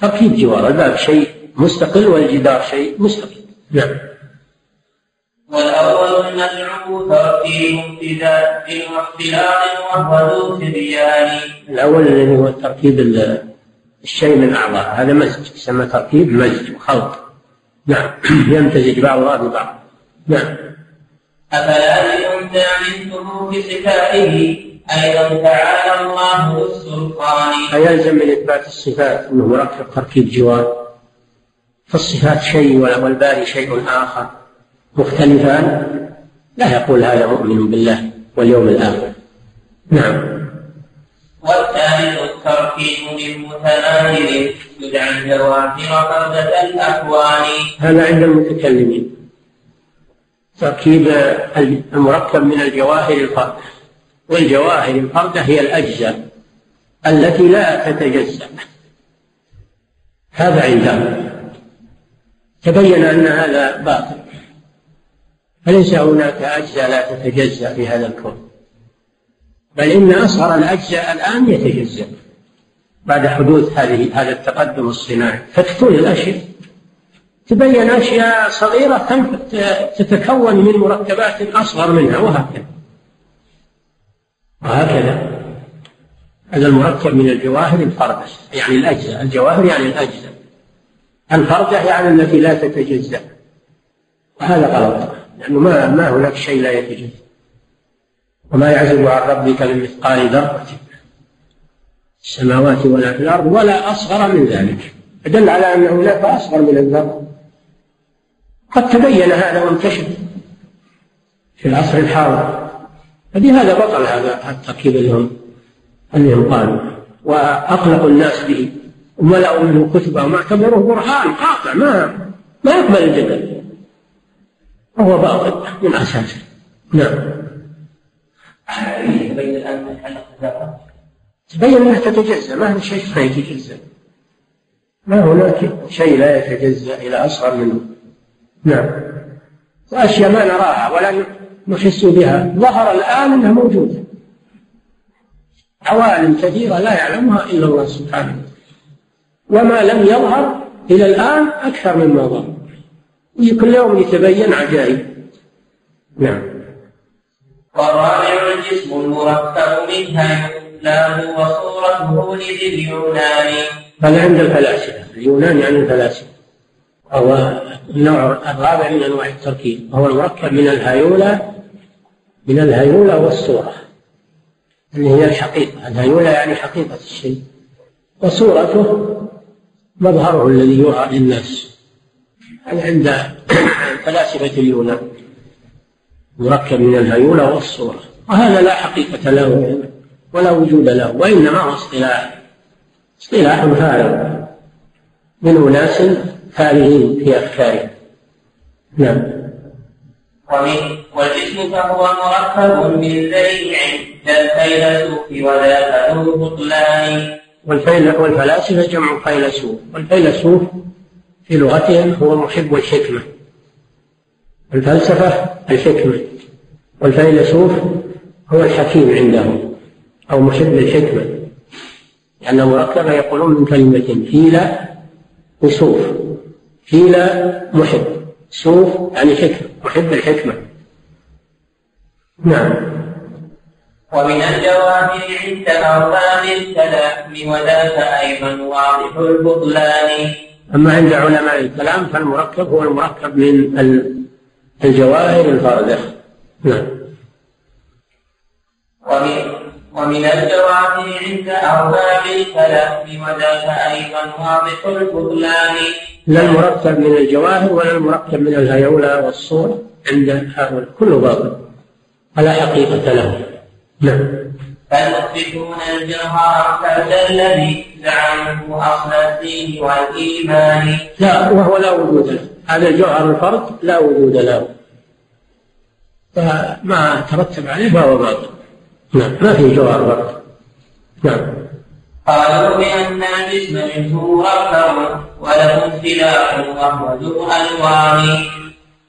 تركيب جوار. الباب شيء مستقل والجدار شيء مستقل. نعم. والأول المدعو تركيب امتداد واختلاط وهو ذو تبيان الأول الذي هو تركيب الشيء من أعضاء. هذا مزج يسمى تركيب مزج وخلط نعم. [clears throat] يمتزج بعضها ببعض. نعم. أفلا يمتع من ثبوت صفاته أيضا تعالى الله السلطان أيلزم من إثبات الصفات أنه مركب تركيب جوار؟ فالصفات شيء والباري شيء آخر. مختلفان؟ لا يقول هذا مؤمن بالله واليوم الآخر. نعم. والثالث التركيب من متناهر يدعى الجواهر فردة الأكوان. هذا عند المتكلمين. تركيب المركب من الجواهر الفردة والجواهر الفردة هي الأجزاء التي لا تتجزأ. هذا عندهم تبين أن هذا باطل. فليس هناك أجزاء لا تتجزأ في هذا الكون. بل إن أصغر الأجزاء الآن يتجزأ. بعد حدوث هذه هذا التقدم الصناعي. فتكون الأشياء تبين أشياء صغيرة تتكون من مركبات أصغر منها وهكذا. وهكذا. هذا المركب من الجواهر الفردة يعني الأجزاء. الجواهر يعني الأجزاء. الفردة يعني التي لا تتجزأ. وهذا غلط لأنه ما ما هناك شيء لا يتجزأ. وما يعزب عن ربك من مثقال ذرة السماوات ولا في الأرض ولا أصغر من ذلك. دل على أن هناك أصغر من الذرة. قد تبين هذا وانتشر في العصر الحاضر. فبهذا بطل هذا التركيب اليوم اليوم قالوا. وأقلقوا الناس به. وملأوا منه كتبهم واعتبروه برهان قاطع ما ما يقبل الجدل. وهو باطل من أساسه نعم. تبين الآن تبين أنها تتجزأ ما هناك شيء لا يتجزأ ما هناك شيء لا يتجزأ إلى أصغر منه. نعم. وأشياء ما نراها ولا نحس بها. ظهر الآن أنها موجودة. عوالم كثيرة لا يعلمها إلا الله سبحانه. وما لم يظهر إلى الآن أكثر مما ظهر. كل يوم يتبين عجائب. نعم. والرابع الجسم المركب منها لا وصورته لذي اليونان هذا عند الفلاسفة. اليونان يعني الفلاسفة. وهو النوع الرابع من أنواع التركيب وهو المركب من الهيولة من الهيولة والصورة. اللي هي الحقيقة الهيولة يعني حقيقة الشيء وصورته مظهره الذي يرى للناس. هذا عند فلاسفة اليونان مركب من الهيولة والصورة؟ وهذا لا حقيقة له ولا وجود له وإنما هو اصطلاح اصطلاح فارغ من أناس فارغين في أفكارهم نعم. والاسم فهو مركب من ذريع كالفيلسوف وذاك ذو بطلان والفلاسفة جمع فيلسوف. والفيلسوف في لغتهم هو محب الحكمة. الفلسفة الحكمة. والفيلسوف هو الحكيم عندهم أو محب الحكمة. لأن مركبة يقولون من كلمتين حيلة وسوف حيلة محب. سوف يعني حكمة. محب الحكمة. نعم. ومن الجواهر عند أرباب الكلام وذاك أيضا واضح البطلان. أما عند علماء الكلام فالمركب هو المركب من الجواهر الفاردة نعم. ومن ومن الجواهر عند أرباب الكلام وذاك أيضا واضح البطلان. لا المركب من الجواهر ولا المركب من الهيولى والصور عند هؤلاء كله باطل. فلا حقيقة له. نعم. فالمثبتون الجوهر كالذي زعموا أصل الدين والإيمان. لا وهو لا وجود له. هذا الجوهر الفرد لا وجود له. فما ترتب عليه فهو باطل. نعم. ما في جوهر فرد نعم. قالوا بأن الجسم منه مركب وله اختلاف وهو ذو ألوان.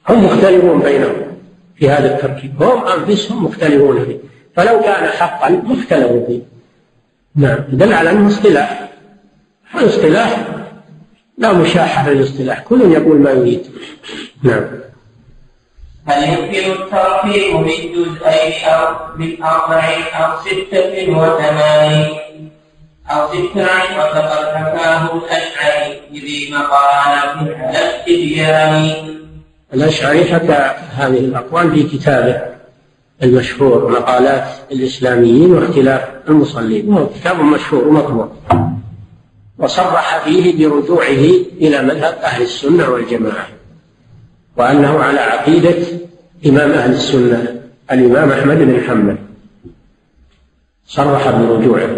هم مختلفون بينهم في هذا التركيب. هم أنفسهم مختلفون فيه. فلو كان حقا ما اختلفوا فيه. نعم. دل على أنه اصطلاح. الاصطلاح لا مشاحة في الاصطلاح كل يقول ما يريد. نعم. هل يمكن التركيب من جزئين أو من أربع أو ستة وثمان أو ستة وفقد حكاه الأشعري بذي مقالة على التبيان الأشعري حكى هذه الأقوال في كتابه المشهور مقالات الإسلاميين واختلاف المصلين. وهو كتاب مشهور ومطبوع. وصرح فيه برجوعه إلى مذهب أهل السنة والجماعة. وأنه على عقيدة إمام أهل السنة الإمام أحمد بن حنبل. صرح برجوعه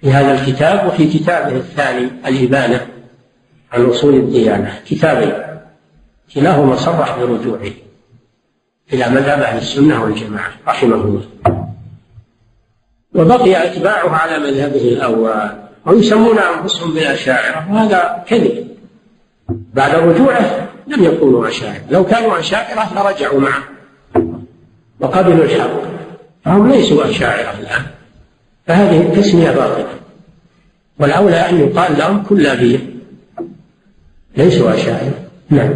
في هذا الكتاب وفي كتابه الثاني الإبانة عن أصول الديانة. كتابين. كلاهما صرح برجوعه إلى مذهب أهل السنة والجماعة رحمه الله. وبقي أتباعه على مذهبه الأول ويسمون أنفسهم بالأشاعرة وهذا كذب. بعد رجوعه لم يكونوا أشاعرة لو كانوا أشاعرة لرجعوا معه. وقبلوا الحق. فهم ليسوا أشاعرة الآن. فهذه التسمية باطلة. والأولى أن يقال لهم كلابية ليسوا أشاعرة نعم.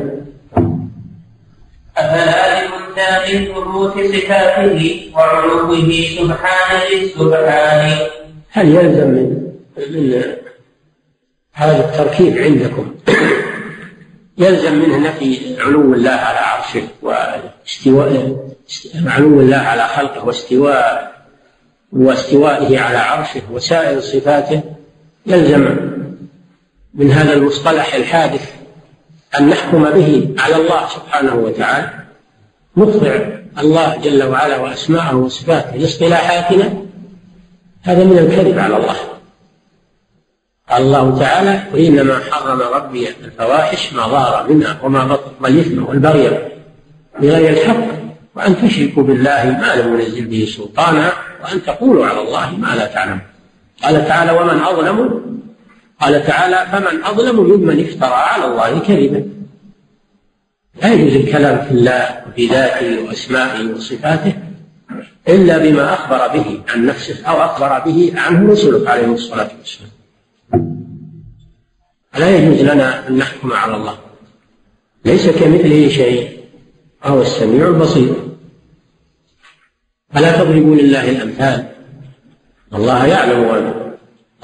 أفلا لمنتهى من ثبوت صفاته وعلوه سبحانه السبحان هل يلزم من من هذا التركيب عندكم؟ يلزم منه نفي علو الله على عرشه واستواء علو الله على خلقه واستواء واستوائه على عرشه وسائر صفاته يلزم من هذا المصطلح الحادث أن نحكم به على الله سبحانه وتعالى نخضع الله جل وعلا وأسماءه وصفاته لاصطلاحاتنا هذا من الكذب على الله. قال الله تعالى وإنما حرم ربي الفواحش ما ظهر منها وما بطن والإثم والبغي بغير الحق. وأن تشركوا بالله ما لم ينزل به سلطانا وأن تقولوا على الله ما لا تعلمون. قال تعالى ومن أظلم قال تعالى فمن أظلم ممن افترى على الله كذبا. لا يجوز الكلام في الله وفي ذاته وأسمائه وصفاته إلا بما أخبر به عن نفسه أو أخبر به عنه رسله عليه الصلاة والسلام. لا يجوز لنا أن نحكم على الله. ليس كمثله شيء وهو السميع البصير. فلا تضربوا لله الأمثال؟ الله يعلم وأنتم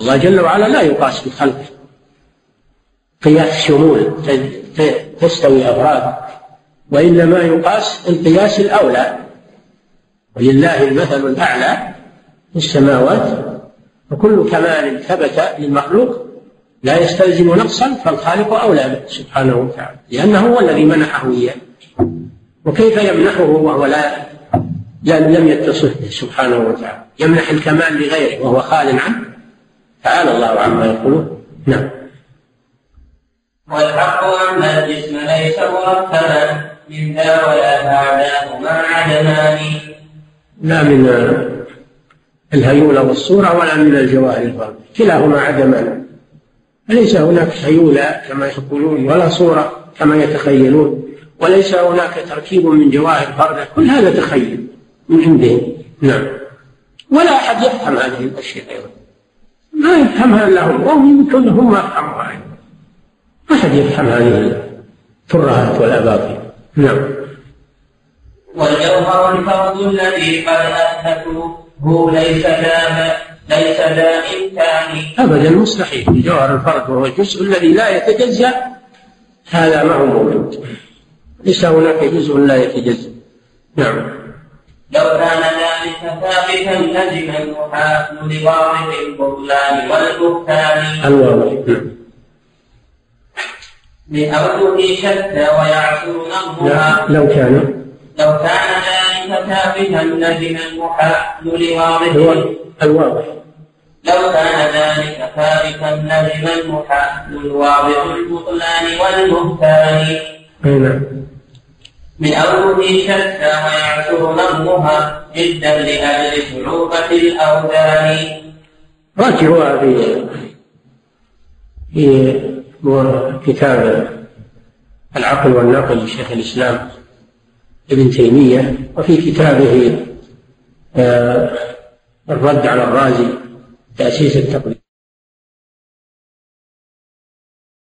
الله جل وعلا لا يقاس بخلقه. قياس شمول تستوي أفراد. وإنما يقاس القياس الأولى. ولله المثل الأعلى في السماوات وكل كمال ثبت للمخلوق لا يستلزم نقصا فالخالق أولى به سبحانه وتعالى لأنه هو الذي منحه إياه. وكيف يمنحه وهو لا لم يتصف به سبحانه وتعالى؟ يمنح الكمال لغيره وهو خال عنه؟ تعالى الله عما يقولون. نعم. والحق أن الجسم ليس مركبا من ذا ولا بعدهما عدمان. لا من الهيولة والصورة ولا من الجواهر الفرد كلاهما عدمان. ليس هناك هيولة كما يقولون ولا صورة كما يتخيلون؟ وليس هناك تركيب من جواهر فردة؟ كل هذا تخيل من عندهم. نعم. ولا أحد يفهم هذه الأشياء أيضا. ما يفهمها إلا هم وهم يمكن هم ما يفهموها ما حد يفهم هذه الترهات والأباطيل. نعم. والجوهر الفرد الذي قد أثبتوه ليس دام ليس ذا إمكان. أبدا مستحيل. الجوهر الفرد وهو الجزء الذي لا يتجزأ هذا ما هو موجود ليس هناك جزء لا يتجزأ. نعم. لو كان ذلك ثابتا لزم المحال لواضح البطلان والبهتان. الواضح نعم لأوجه شتى ويعثر نظمها لو كان. لو كان ذلك ثابتا لزم المحال لواضح الواضح. لو كان ذلك ثابتا لزم المحال الواضح البطلان والبهتان نعم. من أوجه شتى ويعثر نظمها جدا لأجل صعوبة الأوزان راجعوها في في كتاب العقل والنقل لشيخ الإسلام. ابن تيمية وفي كتابه آه، الرد على الرازي تأسيس التقليد